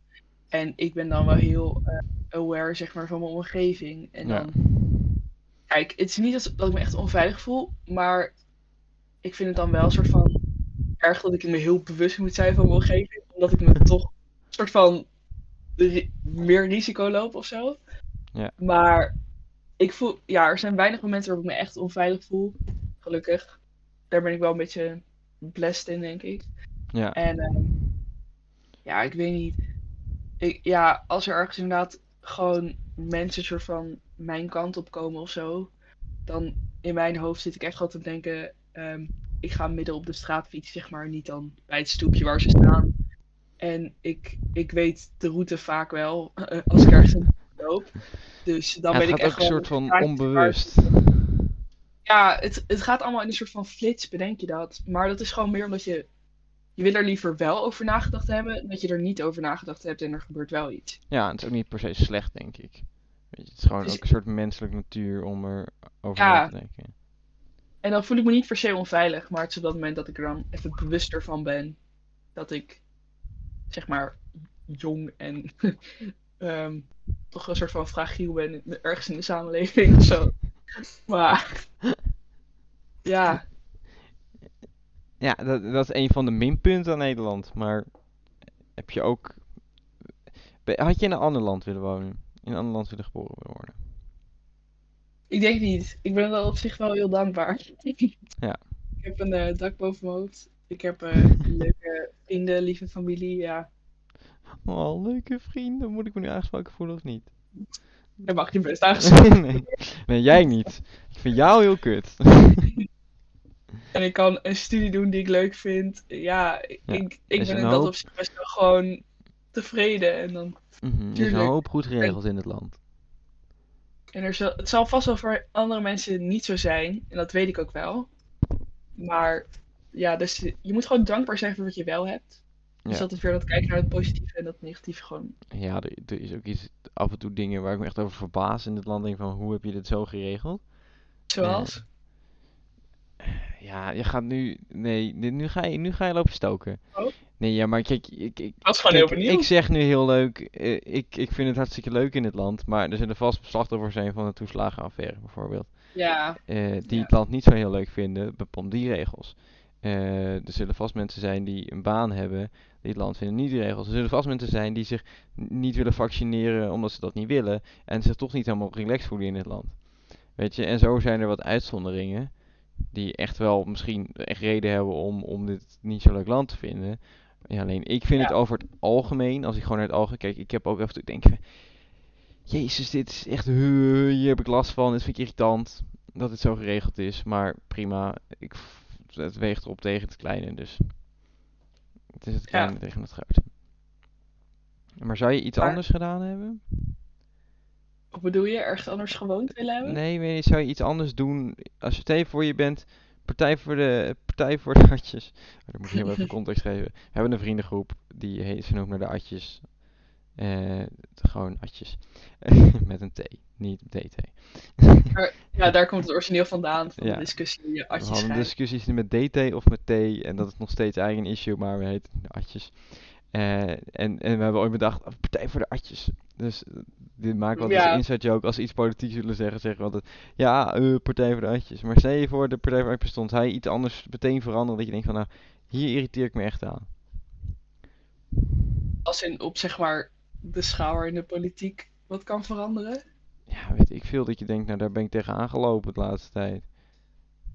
En ik ben dan wel heel eh, aware, zeg maar, van mijn omgeving. En Ja. dan, kijk, het is niet dat, dat ik me echt onveilig voel, maar ik vind het dan wel een soort van erg dat ik me heel bewust moet zijn van mijn omgeving, omdat ik me toch een soort van ri- meer risico loop of zo. Ja. Maar ik voel, ja, er zijn weinig momenten waarop ik me echt onveilig voel, gelukkig. Daar ben ik wel een beetje blessed in, denk ik. Ja. En ehm, ja, ik weet niet. Ik, ja, als er ergens inderdaad gewoon mensen soort van mijn kant op komen of zo, dan in mijn hoofd zit ik echt altijd te denken, ehm, ik ga midden op de straat fietsen, zeg maar, niet dan bij het stoepje waar ze staan. En ik, ik weet de route vaak wel, eh, als ik ergens in loop. Dus dan Ja, ben het ik echt ook een soort van onbewust. ja, het, het gaat allemaal in een soort van flits, bedenk je dat. Maar dat is gewoon meer omdat je... Je wil er liever wel over nagedacht hebben, dat je er niet over nagedacht hebt en er gebeurt wel iets. Ja, het is ook niet per se slecht, denk ik. Weet je, het is gewoon Dus- ook een soort menselijk natuur om er over Ja. na te denken. En dan voel ik me niet per se onveilig, maar het is op dat moment dat ik er dan even bewuster van ben. Dat ik, zeg maar, jong en ehm, toch een soort van fragiel ben ergens in de samenleving of zo. Maar, ja, Ja, dat, dat is een van de minpunten aan Nederland. Maar heb je ook. Had je in een ander land willen wonen? In een ander land willen geboren willen worden? ik denk niet. Ik ben wel op zich wel heel dankbaar. Ik heb een eh, dak boven mijn hoofd. Ik heb eh, leuke vrienden, lieve familie. Ja, Oh, leuke vrienden. Moet ik me nu aangesproken voelen of niet? daar mag je best aangesproken. nee. nee, jij niet. Ik vind jou heel kut. En ik kan een studie doen die ik leuk vind. Ja, ik, Ja, ik ben in dat hoop. opzicht best wel gewoon tevreden. En, dan, Mhm, Er is een hoop goed geregeld in het land. en er zal, het zal vast wel voor andere mensen niet zo zijn. En dat weet ik ook wel. Maar ja, dus je moet gewoon dankbaar zijn voor wat je wel hebt. Dus Ja. dat is weer dat kijken naar het positieve en dat negatieve gewoon. Ja, er, er is ook iets, af en toe dingen waar ik me echt over verbaas in dit land. Denk van, hoe heb je dit zo geregeld? Zoals? Ja, je gaat nu, nee, nu ga je, nu ga je lopen stoken. Oh. Nee, ja, maar kijk, ik, ik, Ik was gewoon heel benieuwd. ik zeg nu heel leuk, eh, ik, ik vind het hartstikke leuk in dit land, maar er zullen vast slachtoffers zijn van de toeslagenaffaire bijvoorbeeld. Ja, eh, die Ja. het land niet zo heel leuk vinden, bepaal die regels. Eh, er zullen vast mensen zijn die een baan hebben, die het land vinden niet die regels. Er zullen vast mensen zijn die zich niet willen vaccineren omdat ze dat niet willen en zich toch niet helemaal relaxed voelen in dit land. Weet je, en zo zijn er wat uitzonderingen die echt wel misschien echt reden hebben om, om dit niet zo'n leuk land te vinden. Ja, alleen ik vind het over het algemeen, als ik gewoon naar het algemeen kijk, ik heb ook even te denken, Jezus, dit is echt, hier heb ik last van, dit vind ik irritant dat het zo geregeld is, maar prima, ik, het weegt erop tegen het kleine, dus het is het Ja. kleine tegen het grote. Maar zou je iets Maar- anders gedaan hebben? Wat bedoel je? Ergens anders gewoond willen hebben? Nee, weet niet, zou je iets anders doen als je tegen voor je bent, Partij voor de, partij voor de Atjes. Oh, dan moet ik heel even context geven. We hebben een vriendengroep, die heet, ze naar de Atjes. Eh, gewoon Atjes. Met een T, niet DT. Ja, daar komt het origineel vandaan, van Ja. de discussie. Je We atjes hadden discussies met DT of met T en dat is nog steeds eigenlijk een issue, maar we heten de Atjes. Eh, en, en we hebben ooit bedacht, oh, Partij voor de Atjes. Dus eh, dit maken we altijd Ja. als inside joke. Als ze iets politiek zullen zeggen, zeggen we altijd, ja, eh, Partij voor de Atjes. Maar stel je voor, de Partij voor de Atjes bestond, zou je iets anders meteen veranderen dat je denkt van, nou, hier irriteer ik me echt aan. Als in op zeg maar de schaal in de politiek wat kan veranderen. Ja, weet ik veel dat je denkt, nou, daar ben ik tegen aangelopen de laatste tijd.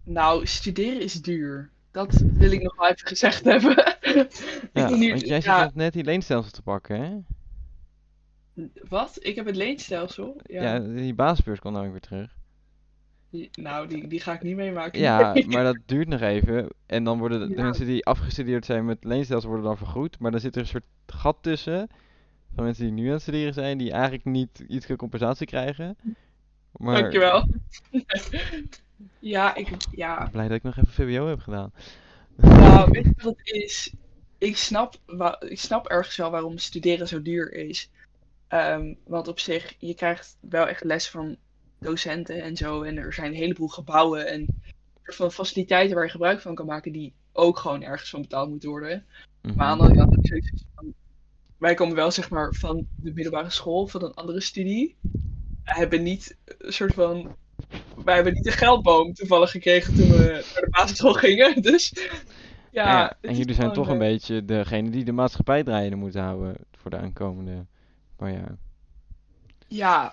Nou, studeren is duur. Dat wil ik nog wel even gezegd hebben. Ja, nu, want jij zit ja, net die leenstelsel te pakken, hè? wat? Ik heb het leenstelsel. Ja. Ja, die basisbeurs komt nou weer terug. Nou, die, die ga ik niet meemaken. Ja, maar dat duurt nog even. En dan worden de, de Ja. mensen die afgestudeerd zijn met leenstelsel worden dan vergoed. Maar dan zit er een soort gat tussen. Van mensen die nu aan het studeren zijn, die eigenlijk niet iets compensatie krijgen. Maar Dankjewel. ja, ik, ja, blij dat ik nog even VWO heb gedaan. nou, weet je wat het is? Ik snap, ik snap ergens wel waarom studeren zo duur is. Ehm, want op zich, je krijgt wel echt les van docenten en zo. En er zijn een heleboel gebouwen en van faciliteiten waar je gebruik van kan maken, die ook gewoon ergens van betaald moeten worden. Mhm. Maar aan de andere kant zoiets van, wij komen wel zeg maar van de middelbare school, van een andere studie. Wij hebben niet een soort van, wij hebben niet de geldboom toevallig gekregen toen we naar de basisschool gingen. Dus ja, Ja, het en jullie zijn toch een eh, beetje degene die de maatschappij draaiende moeten houden voor de aankomende paar jaar. Ja,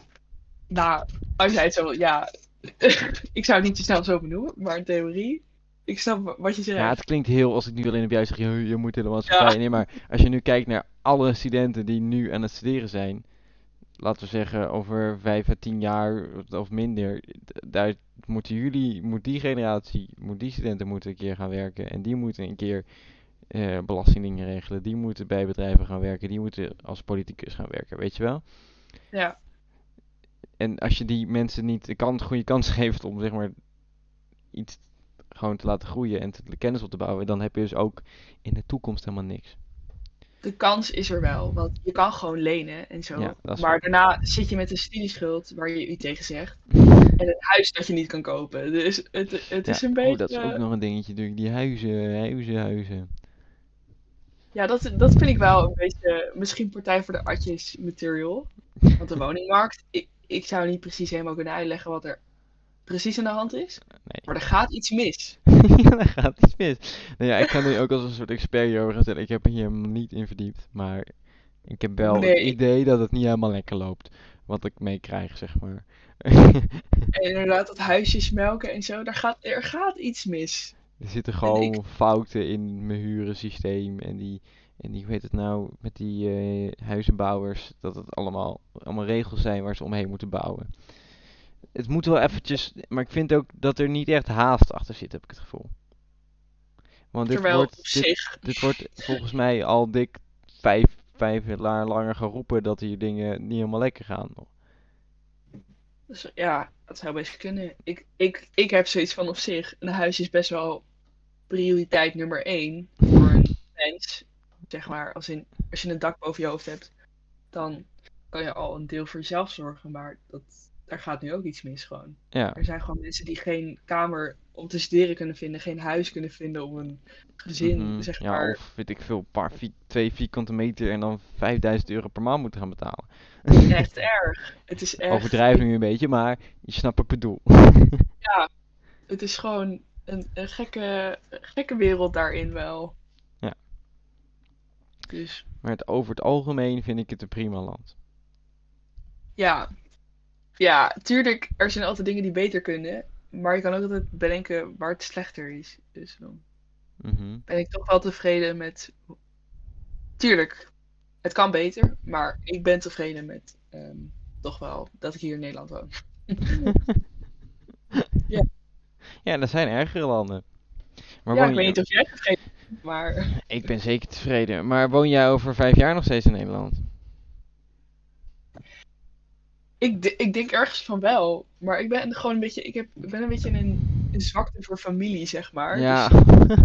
nou, als jij het zo wil, ja. ik zou het niet te snel zo benoemen, maar in theorie, ik snap wat je zegt. Ja, het klinkt heel, als ik nu alleen op jou zeg, je, je moet de maatschappij. Ja. Nee, maar als je nu kijkt naar alle studenten die nu aan het studeren zijn, laten we zeggen over vijf à tien jaar of minder, daar moeten jullie, moet die generatie, moet die studenten moeten een keer gaan werken en die moeten een keer eh, belastingdingen regelen, die moeten bij bedrijven gaan werken, die moeten als politicus gaan werken, weet je wel? Ja, En als je die mensen niet de kans, goede kans geeft om zeg maar iets gewoon te laten groeien en te, kennis op te bouwen, dan heb je dus ook in de toekomst helemaal niks. De kans is er wel, want je kan gewoon lenen en zo. Ja, maar waar. daarna zit je met een studieschuld waar je u tegen zegt. En een huis dat je niet kan kopen. Dus het, het is Ja, een oh, beetje. dat is ook nog een dingetje natuurlijk, die huizen, huizen, huizen. Ja, dat, dat vind ik wel een beetje. Misschien Partij voor de Atjes material. Want de woningmarkt. Ik, ik zou niet precies helemaal kunnen uitleggen wat er precies aan de hand is. Nee. Maar er gaat iets mis. ja, daar gaat iets mis. Nou ja, ik kan nu ook als een soort expert hierover gaan stellen. Ik heb hier helemaal niet in verdiept, maar ik heb wel het idee dat het niet helemaal lekker loopt. Wat ik meekrijg, zeg maar. En inderdaad, dat huisjes melken en zo. Daar gaat, er gaat iets mis. Er zitten En gewoon ik, fouten in mijn hurensysteem en die, en die, hoe heet het nou, met die eh, huizenbouwers, dat het allemaal, allemaal regels zijn waar ze omheen moeten bouwen. Het moet wel eventjes, maar ik vind ook dat er niet echt haast achter zit, heb ik het gevoel. Want dit terwijl op wordt, dit, zich, dit wordt volgens mij al dik vijf, vijf jaar langer geroepen dat hier dingen niet helemaal lekker gaan. dus ja, dat zou best kunnen. Ik, ik, ik heb zoiets van op zich, een huis is best wel prioriteit nummer één voor een mens. Zeg maar, als, in, als je een dak boven je hoofd hebt, dan kan je al een deel voor jezelf zorgen. Maar dat, daar gaat nu ook iets mis gewoon. Ja, Er zijn gewoon mensen die geen kamer om te studeren kunnen vinden, geen huis kunnen vinden om een gezin, mhm. zeg Ja, maar. of weet ik veel, paar, twee vierkante meter en dan 5000 euro per maand moeten gaan betalen. Echt erg. Het is echt, nu een beetje, maar je snapt wat ik bedoel. ja, het is gewoon een, een gekke, gekke wereld daarin wel. Ja, Dus maar het, over het algemeen vind ik het een prima land. ja, ja, tuurlijk, er zijn altijd dingen die beter kunnen, maar je kan ook altijd bedenken waar het slechter is. Dus dan Mhm. ben ik toch wel tevreden met, tuurlijk, het kan beter, maar ik ben tevreden met ehm, toch wel dat ik hier in Nederland woon. Ja, Ja, er zijn ergere landen. Maar ja, ik weet je... niet of jij tevreden bent, maar Ik ben zeker tevreden. Maar woon jij over vijf jaar nog steeds in Nederland? Ik, ik denk ergens van wel. Maar ik ben gewoon een beetje, ik heb, ik ben een beetje een, een zwakte voor familie, zeg maar. Ja. Dus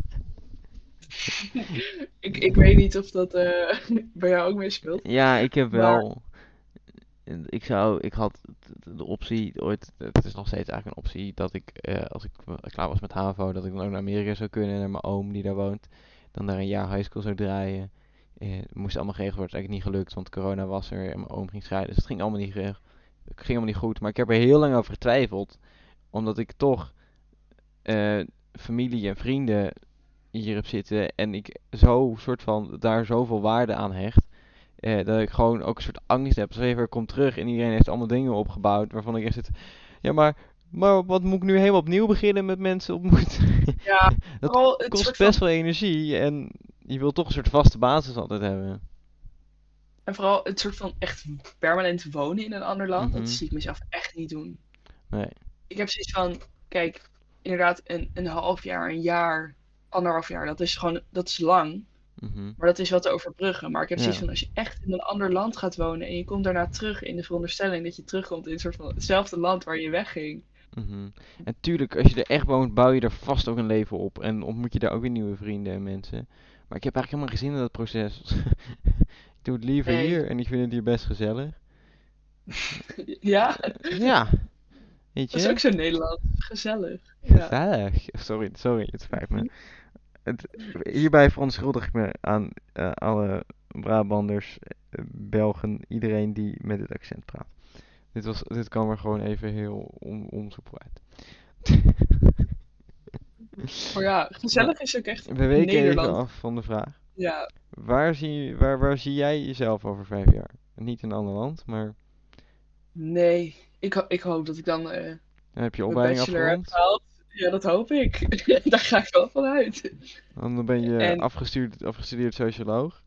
ik, ik weet niet of dat eh, bij jou ook meespeelt. Ja, ik heb Maar wel. Ik zou, ik had de optie ooit, het is nog steeds eigenlijk een optie, dat ik, eh, als ik klaar was met HAVO, dat ik dan ook naar Amerika zou kunnen, naar mijn oom die daar woont. Dan daar een jaar high school zou draaien. Het moest allemaal geregeld worden, het is eigenlijk niet gelukt, want corona was er en mijn oom ging scheiden. Dus het ging allemaal niet, geregeld. Ging allemaal niet goed. Maar ik heb er heel lang over getwijfeld, omdat ik toch eh, familie en vrienden hier heb zitten en ik zo soort van daar zoveel waarde aan hecht. eh, dat ik gewoon ook een soort angst heb. Stel je voor, ik kom terug en iedereen heeft allemaal dingen opgebouwd waarvan ik echt zit. Ja, maar, maar wat moet ik nu helemaal opnieuw beginnen met mensen ontmoeten? ja, Dat kost best van, wel energie en je wilt toch een soort vaste basis altijd hebben. En vooral het soort van echt permanent wonen in een ander land, dat Mhm. zie ik mezelf echt niet doen. Nee. Ik heb zoiets van, kijk, inderdaad een, een half jaar, een jaar, anderhalf jaar, dat is gewoon, dat is lang. Mhm. Maar dat is wel te overbruggen. Maar ik heb zoiets van, als je echt in een ander land gaat wonen en je komt daarna terug in de veronderstelling dat je terugkomt in een soort van hetzelfde land waar je wegging. Mhm. En tuurlijk, als je er echt woont, bouw je er vast ook een leven op. En ontmoet je daar ook weer nieuwe vrienden en mensen. Maar ik heb eigenlijk helemaal geen zin in dat proces. doe het liever Nee. hier en ik vind het hier best gezellig. Ja, Ja, weet dat is ook zo Nederland. Gezellig. Ja. Gezellig. Sorry, sorry, het spijt me. Het, hierbij verontschuldig ik me aan eh, alle Brabanders, eh, Belgen, iedereen die met dit accent praat. Dit, was, dit kwam er gewoon even heel on, onsoepel uit. Maar ja, gezellig is ook echt We weken even af van de vraag. Ja, Waar zie, waar, waar zie jij jezelf over vijf jaar? Niet in een ander land, maar nee. Ik, ik hoop dat ik dan dan heb je opleiding afgerond. Ja, dat hoop ik. Daar ga ik wel van uit. Dan ben je En afgestudeerd, afgestudeerd socioloog.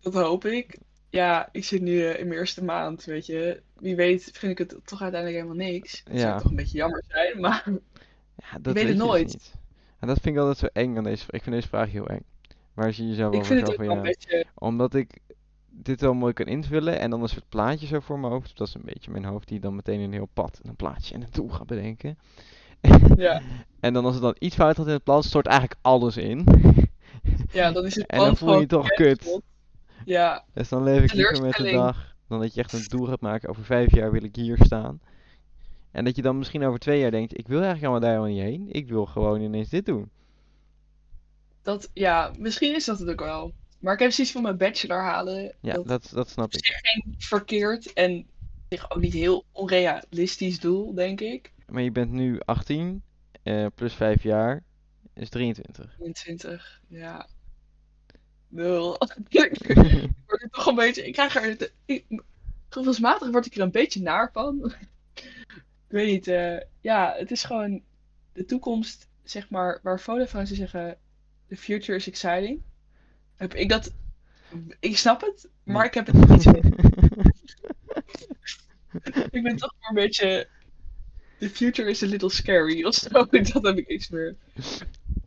dat hoop ik. Ja, ik zit nu eh, in mijn eerste maand, weet je. Wie weet vind ik het toch uiteindelijk helemaal niks. Dat zou Ja, toch een beetje jammer zijn, maar ja, dat weet weet het dus nooit. En dat vind ik altijd zo eng aan deze Ik vind deze vraag heel eng. Waar zie je jezelf Ik over vind het ook zoveel wel een jaar? beetje... Omdat ik dit wel mooi kan invullen en dan een soort plaatje zo voor mijn hoofd. Dat is een beetje mijn hoofd die dan meteen een heel pad, en een plaatje en een doel gaat bedenken. Ja, En dan als het dan iets fout gaat in het plan, stort eigenlijk alles in. ja, dan is het En dan voel je je toch kut. Ja, Dus dan leef ik liever met de dag dan dat je echt een doel gaat maken. Over vijf jaar wil ik hier staan. En dat je dan misschien over twee jaar denkt, ik wil eigenlijk allemaal daar helemaal niet heen. Ik wil gewoon ineens dit doen. Dat, ja, misschien is dat het ook wel. Maar ik heb zoiets van mijn bachelor halen. Ja, Dat dat, dat snap ik. geen verkeerd en zich ook niet heel onrealistisch doel, denk ik. Maar je bent nu 18, eh, plus vijf jaar is 23. 22, ja. Nul. ik word er toch een beetje. Ik krijg er. Ik, gevoelsmatig word ik er een beetje naar van. ik weet niet. eh, ja, het is gewoon. De toekomst zeg maar, waar Vodafone ze zeggen, the future is exciting, heb ik dat, ik snap het, maar ik heb het niet ik ben toch een beetje, the future is a little scary of zo, dat heb ik iets meer.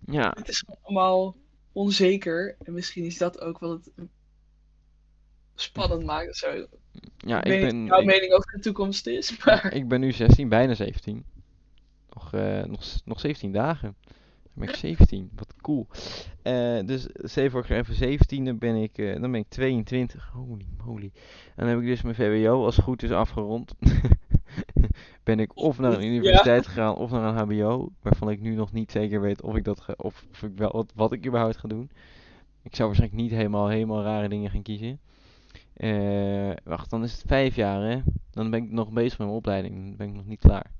Ja, Het is allemaal onzeker en misschien is dat ook wat het spannend maakt of zo. ja ik ik weet niet ben, jouw ik, mening over de toekomst is, maar ik ben nu 16, bijna 17. Nog, eh, nog, s- nog 17 dagen. Ben ik 17, wat cool. Eh, dus stel voor ik even 17, dan ben ik, eh, dan ben ik 22. Holy moly. En dan heb ik dus mijn VWO als het goed is afgerond. ben ik of naar een Ja. universiteit gegaan of naar een HBO, waarvan ik nu nog niet zeker weet of ik dat ga, of, of ik wel wat, wat ik überhaupt ga doen. Ik zou waarschijnlijk niet helemaal, helemaal rare dingen gaan kiezen. Eh, wacht, dan is het vijf jaar, hè? Dan ben ik nog bezig met mijn opleiding. Dan ben ik nog niet klaar.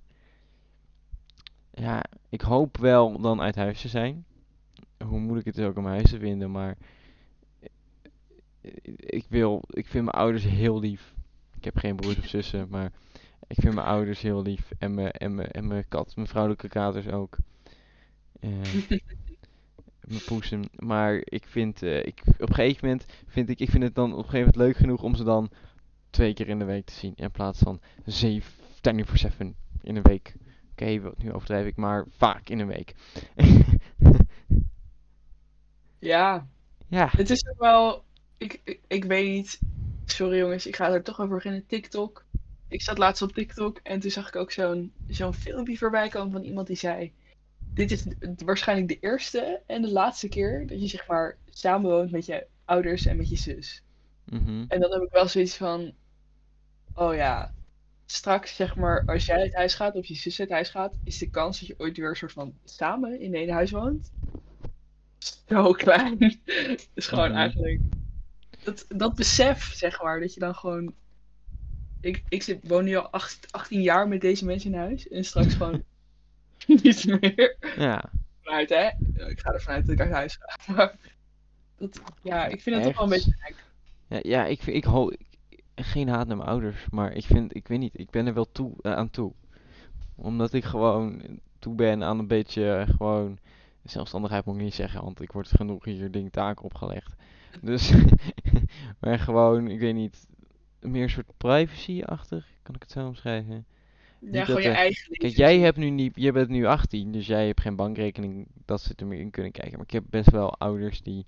Ja, ik hoop wel dan uit huis te zijn. Hoe moeilijk het is ook om huis te vinden, maar eh, ik wil, ik vind mijn ouders heel lief. Ik heb geen broers of zussen, maar ik vind mijn ouders heel lief. En mijn, en mijn, en mijn kat, mijn vrouwelijke katers ook. Eh, mijn poesen. Maar ik vind, eh, ik, op een gegeven moment vind ik, ik vind het dan op een gegeven moment leuk genoeg om ze dan twee keer in de week te zien. In plaats van zeven, 10 voor 7 in een week. Oké, wat nu overdrijf ik, maar vaak in een week. ja, ja, het is ook wel, ik, ik, ik weet niet, sorry jongens, ik ga er toch over beginnen, TikTok. Ik zat laatst op TikTok en toen zag ik ook zo'n zo'n filmpje voorbij komen van iemand die zei, dit is waarschijnlijk de eerste en de laatste keer dat je zeg maar samenwoont met je ouders en met je zus. mhm, En dan heb ik wel zoiets van, oh ja, straks zeg maar, als jij uit huis gaat of je zus uit huis gaat, is de kans dat je ooit weer een soort van samen in één huis woont zo klein. is gewoon Mhm. eigenlijk, dat, dat besef zeg maar, dat je dan gewoon, ik, ik zit, woon nu al acht- 18 jaar met deze mensen in huis en straks gewoon niet meer. ja. Vanuit hè, ik ga ervan uit dat ik uit huis ga. Maar dat, ja, ik vind het toch wel een beetje gek. Ja, ja ik, ik hoop, geen haat naar mijn ouders, maar ik vind, ik weet niet, ik ben er wel toe, eh, aan toe. Omdat ik gewoon toe ben aan een beetje eh, gewoon, zelfstandigheid moet ik niet zeggen, want ik word genoeg hier dingen taken opgelegd. Dus, maar gewoon, ik weet niet, meer een soort privacy-achtig, kan ik het zo omschrijven? Ja, gewoon je er- eigen. Kijk, jij hebt nu niet, je bent nu 18, dus jij hebt geen bankrekening, dat ze er meer in kunnen kijken. Maar ik heb best wel ouders die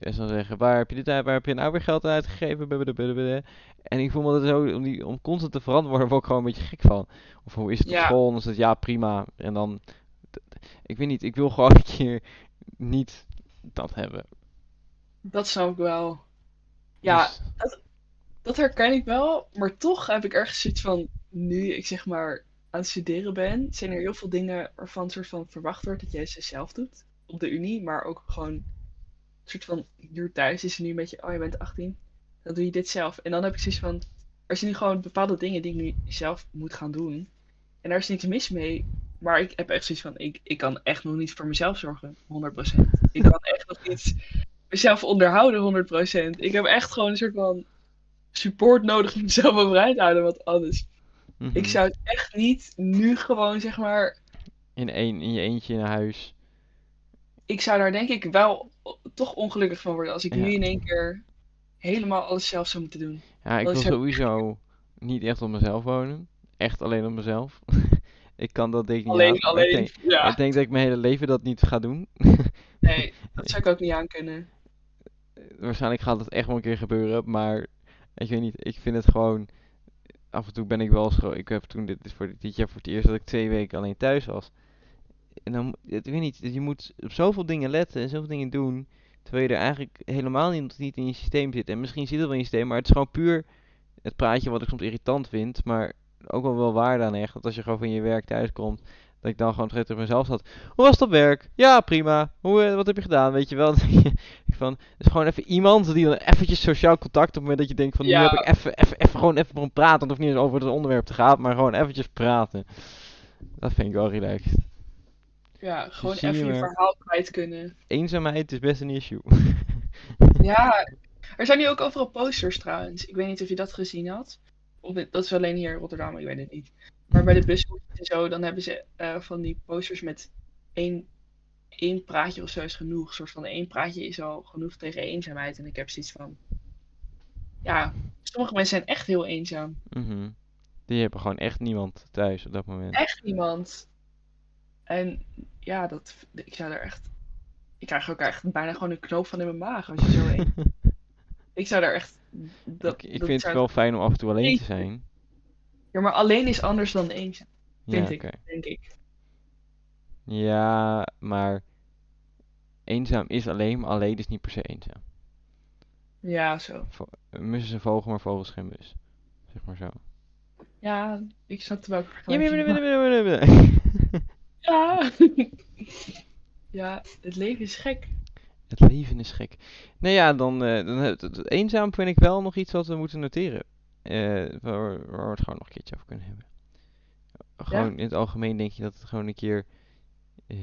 eh, zal zeggen, waar heb je dit uit, waar heb je nou weer geld aan uitgegeven? Blablabla. En ik voel me dat zo, om, die, om constant te verantwoorden, word ik gewoon een beetje gek van. Of hoe is het op Ja. school? En dan is het ja, prima. En dan, ik weet niet, ik wil gewoon een keer niet dat hebben. Dat snap ik wel. Ja, Dus, dat herken ik wel, maar toch heb ik ergens zoiets van, nu ik zeg maar aan het studeren ben, zijn er heel veel dingen waarvan soort van verwacht wordt dat jij ze zelf doet. Op de unie, maar ook gewoon soort van, hier thuis is nu een beetje, oh je bent 18, dan doe je dit zelf. En dan heb ik zoiets van, er zijn nu gewoon bepaalde dingen die ik nu zelf moet gaan doen. En daar is niks mis mee, maar ik heb echt zoiets van, ik, ik kan echt nog niet voor mezelf zorgen, 100%. Ik kan echt nog niet mezelf onderhouden, 100%. Ik heb echt gewoon een soort van support nodig om mezelf overeind te houden, want anders. mhm. Ik zou het echt niet nu gewoon, zeg maar. in, één, in je eentje in huis. Ik zou daar denk ik wel toch ongelukkig van worden als ik Ja. nu in één keer helemaal alles zelf zou moeten doen. Ja, ik Dat wil sowieso niet echt op mezelf wonen. Echt alleen op mezelf. ik kan dat denk ik niet Alleen, aan, maar alleen. Ik denk, ja. ik denk dat ik mijn hele leven dat niet ga doen. Nee, dat zou ik ook niet aan kunnen. Waarschijnlijk gaat het echt wel een keer gebeuren, maar ik weet niet, ik vind het gewoon... Af en toe ben ik wel zo... Ik heb toen dit, dit, voor dit jaar voor het eerst dat ik twee weken alleen thuis was. En dan, ik weet niet, je moet op zoveel dingen letten en zoveel dingen doen, terwijl je er eigenlijk helemaal niet, niet in je systeem zit. En misschien zit het wel in je systeem, maar het is gewoon puur het praatje wat ik soms irritant vind, maar ook wel wel waarde aan echt. Dat als je gewoon van je werk thuis komt, dat ik dan gewoon tegen mezelf zat. Hoe was het op werk? Ja, prima. Hoe, eh, wat heb je gedaan? Weet je wel? Dan van, het is gewoon even iemand die dan eventjes sociaal contact op het moment dat je denkt van, nu heb ik even, even, even gewoon even om praten. Het hoeft niet eens over het onderwerp te gaan, maar gewoon eventjes praten. Dat vind ik wel relaxed. Ja, gewoon zie je even je verhaal kwijt kunnen. Eenzaamheid is best een issue. Ja, er zijn nu ook overal posters trouwens. Ik weet niet of je dat gezien had. Of dat is alleen hier in Rotterdam, ik weet het niet. Maar bij de bus en zo, dan hebben ze eh, van die posters met één, één praatje of zo is genoeg. Een soort van één praatje is al genoeg tegen eenzaamheid. En ik heb zoiets van, ja, sommige mensen zijn echt heel eenzaam. Mhm. Die hebben gewoon echt niemand thuis op dat moment. Echt niemand. En ja, dat, ik zou er echt, ik krijg ook echt bijna gewoon een knoop van in mijn maag als je zo een. Ik zou daar echt, dat, Ik, ik dat vind het wel fijn om af en toe alleen te zijn. Ja, maar alleen is anders dan eenzaam, Ja, vind oké. ik, denk ik. Ja, maar eenzaam is alleen, maar alleen is niet per se eenzaam. Ja, zo. Vo- Een mus is een vogel, maar vogel is geen mus. Zeg maar zo. Ja, ik snap er wel Ja, Ja. ja, het leven is gek. Het leven is gek. Nou ja, dan, eh, dan het, het- het eenzaam vind ik wel nog iets wat we moeten noteren. Eh, waar, waar we het gewoon nog een keertje over kunnen hebben. Gewoon in het algemeen denk je dat het gewoon een keer eh,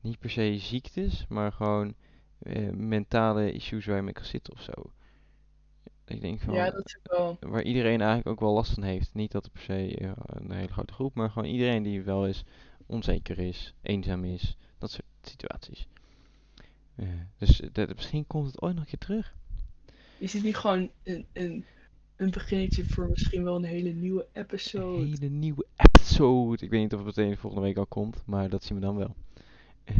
niet per se ziektes, maar gewoon eh, mentale issues waar je mee kan zitten of zo. Ik denk van Ja, dat is wel. waar iedereen eigenlijk ook wel last van heeft. Niet dat het per se eh, een hele grote groep, maar gewoon iedereen die wel eens onzeker is, eenzaam is, dat soort situaties. Eh, dus dat, misschien komt het ooit nog een keer terug. Is dit niet gewoon een, een, een beginnetje voor misschien wel een hele nieuwe Een episode? hele nieuwe episode. Ik weet niet of het meteen volgende week al komt, maar dat zien we dan wel. Eh,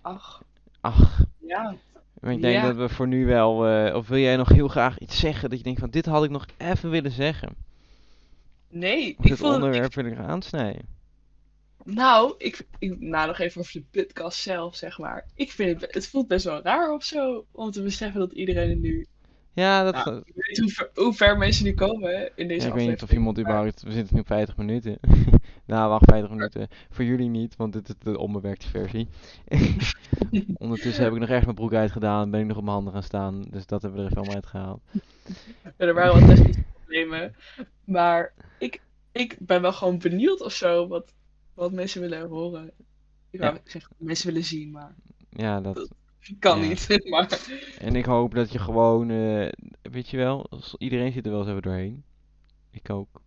Ach, ach, ja. maar ik denk Ja. dat we voor nu wel. eh, of wil jij nog heel graag iets zeggen dat je denkt van dit had ik nog even willen zeggen? Nee, Of ik dit vond het, onderwerp wil ik aansnijden? Nou, ik, ik, nou, nog even over de podcast zelf, zeg maar. Ik vind het, het voelt best wel raar of zo, om te beseffen dat iedereen het nu... Ja, dat. Nou, ik weet niet hoe ver, hoe ver mensen nu komen in deze Ja, ik weet niet of iemand überhaupt. We zitten nu op 50 minuten. nou, wacht, 50 minuten. Voor jullie niet, want dit is de onbewerkte versie. Ondertussen heb ik nog erg mijn broek uitgedaan. Ben ik nog op mijn handen gaan staan. Dus dat hebben we er even allemaal uitgehaald. Ja, er waren wat technische problemen. Maar ik, ik ben wel gewoon benieuwd of zo wat, wat mensen willen horen. Ik wou Ja. zeggen, mensen willen zien, maar Ja, dat. kan Ja. niet. Maar En ik hoop dat je gewoon. eh, weet je wel, iedereen zit er wel eens even doorheen. Ik ook.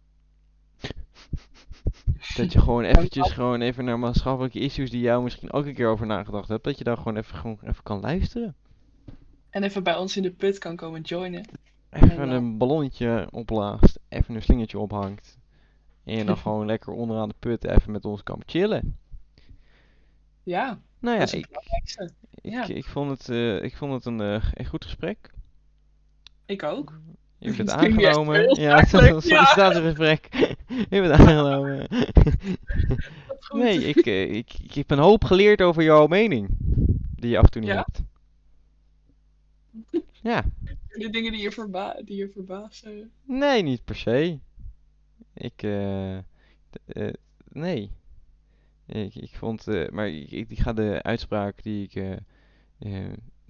Dat je gewoon eventjes gewoon even naar maatschappelijke issues die jou misschien ook een keer over nagedacht hebt. Dat je daar gewoon even, gewoon even kan luisteren. En even bij ons in de put kan komen joinen. Even En, eh, een ballonnetje opblaast, even een slingertje ophangt. En je dan gewoon lekker onderaan de put even met ons kan chillen. Ja, Nou ja, dat is het ik, belangrijkste. ik, ja. ik vond het, eh, ik vond het een, eh, een goed gesprek. Ik ook. Je bent aangenomen. Ja, het is een ja. sollicitatiegesprek. Je bent aangenomen. Nee, ik, eh, ik, ik heb een hoop geleerd over jouw mening. Die je af en toe niet Ja? hebt. Ja, De dingen die je, verba die je verbazen. nee, niet per se. Ik, eh, eh, nee. Ik, ik vond, eh, maar ik, ik, ga de uitspraak die ik,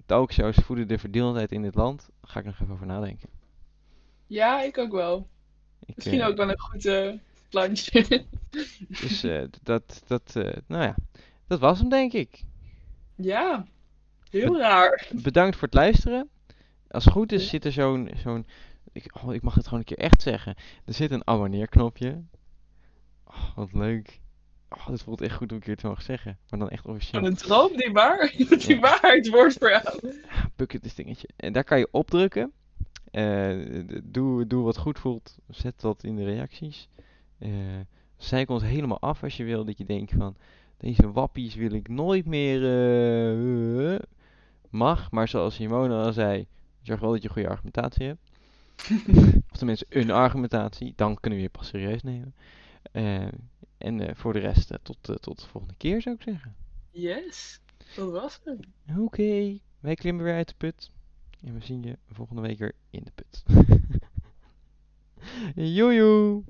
talkshows voeden de verdeeldheid in dit land, ga ik nog even over nadenken. Ja, ik ook wel. Ik, Misschien ook wel een goed plantje. Dus eh, dat, dat, eh, nou ja, dat was hem denk ik. ja, heel raar. Bedankt voor het luisteren. Als het goed is zit er zo'n, zo'n, ik, oh, ik mag het gewoon een keer echt zeggen. Er zit een abonneerknopje. Oh, wat leuk. Oh, dit voelt echt goed om een keer te mogen zeggen. Maar dan echt officieel. Een droom die waar, die Ja. waarheid wordt voor jou. Bucket is dingetje. En daar kan je op drukken. Eh, doe, doe wat goed voelt. Zet dat in de reacties. Eh zeik ons helemaal af als je wil. Dat je denkt van, deze wappies wil ik nooit meer. eh, mag, maar zoals Simone al zei, zorg wel dat je goede argumentatie hebt. of tenminste een argumentatie. Dan kunnen we je pas serieus nemen. Eh, en eh, voor de rest, eh, tot, tot de volgende keer zou ik zeggen. Yes, dat was het. Oké, wij klimmen weer uit de put. En we zien je volgende week weer in de put. Joejoe!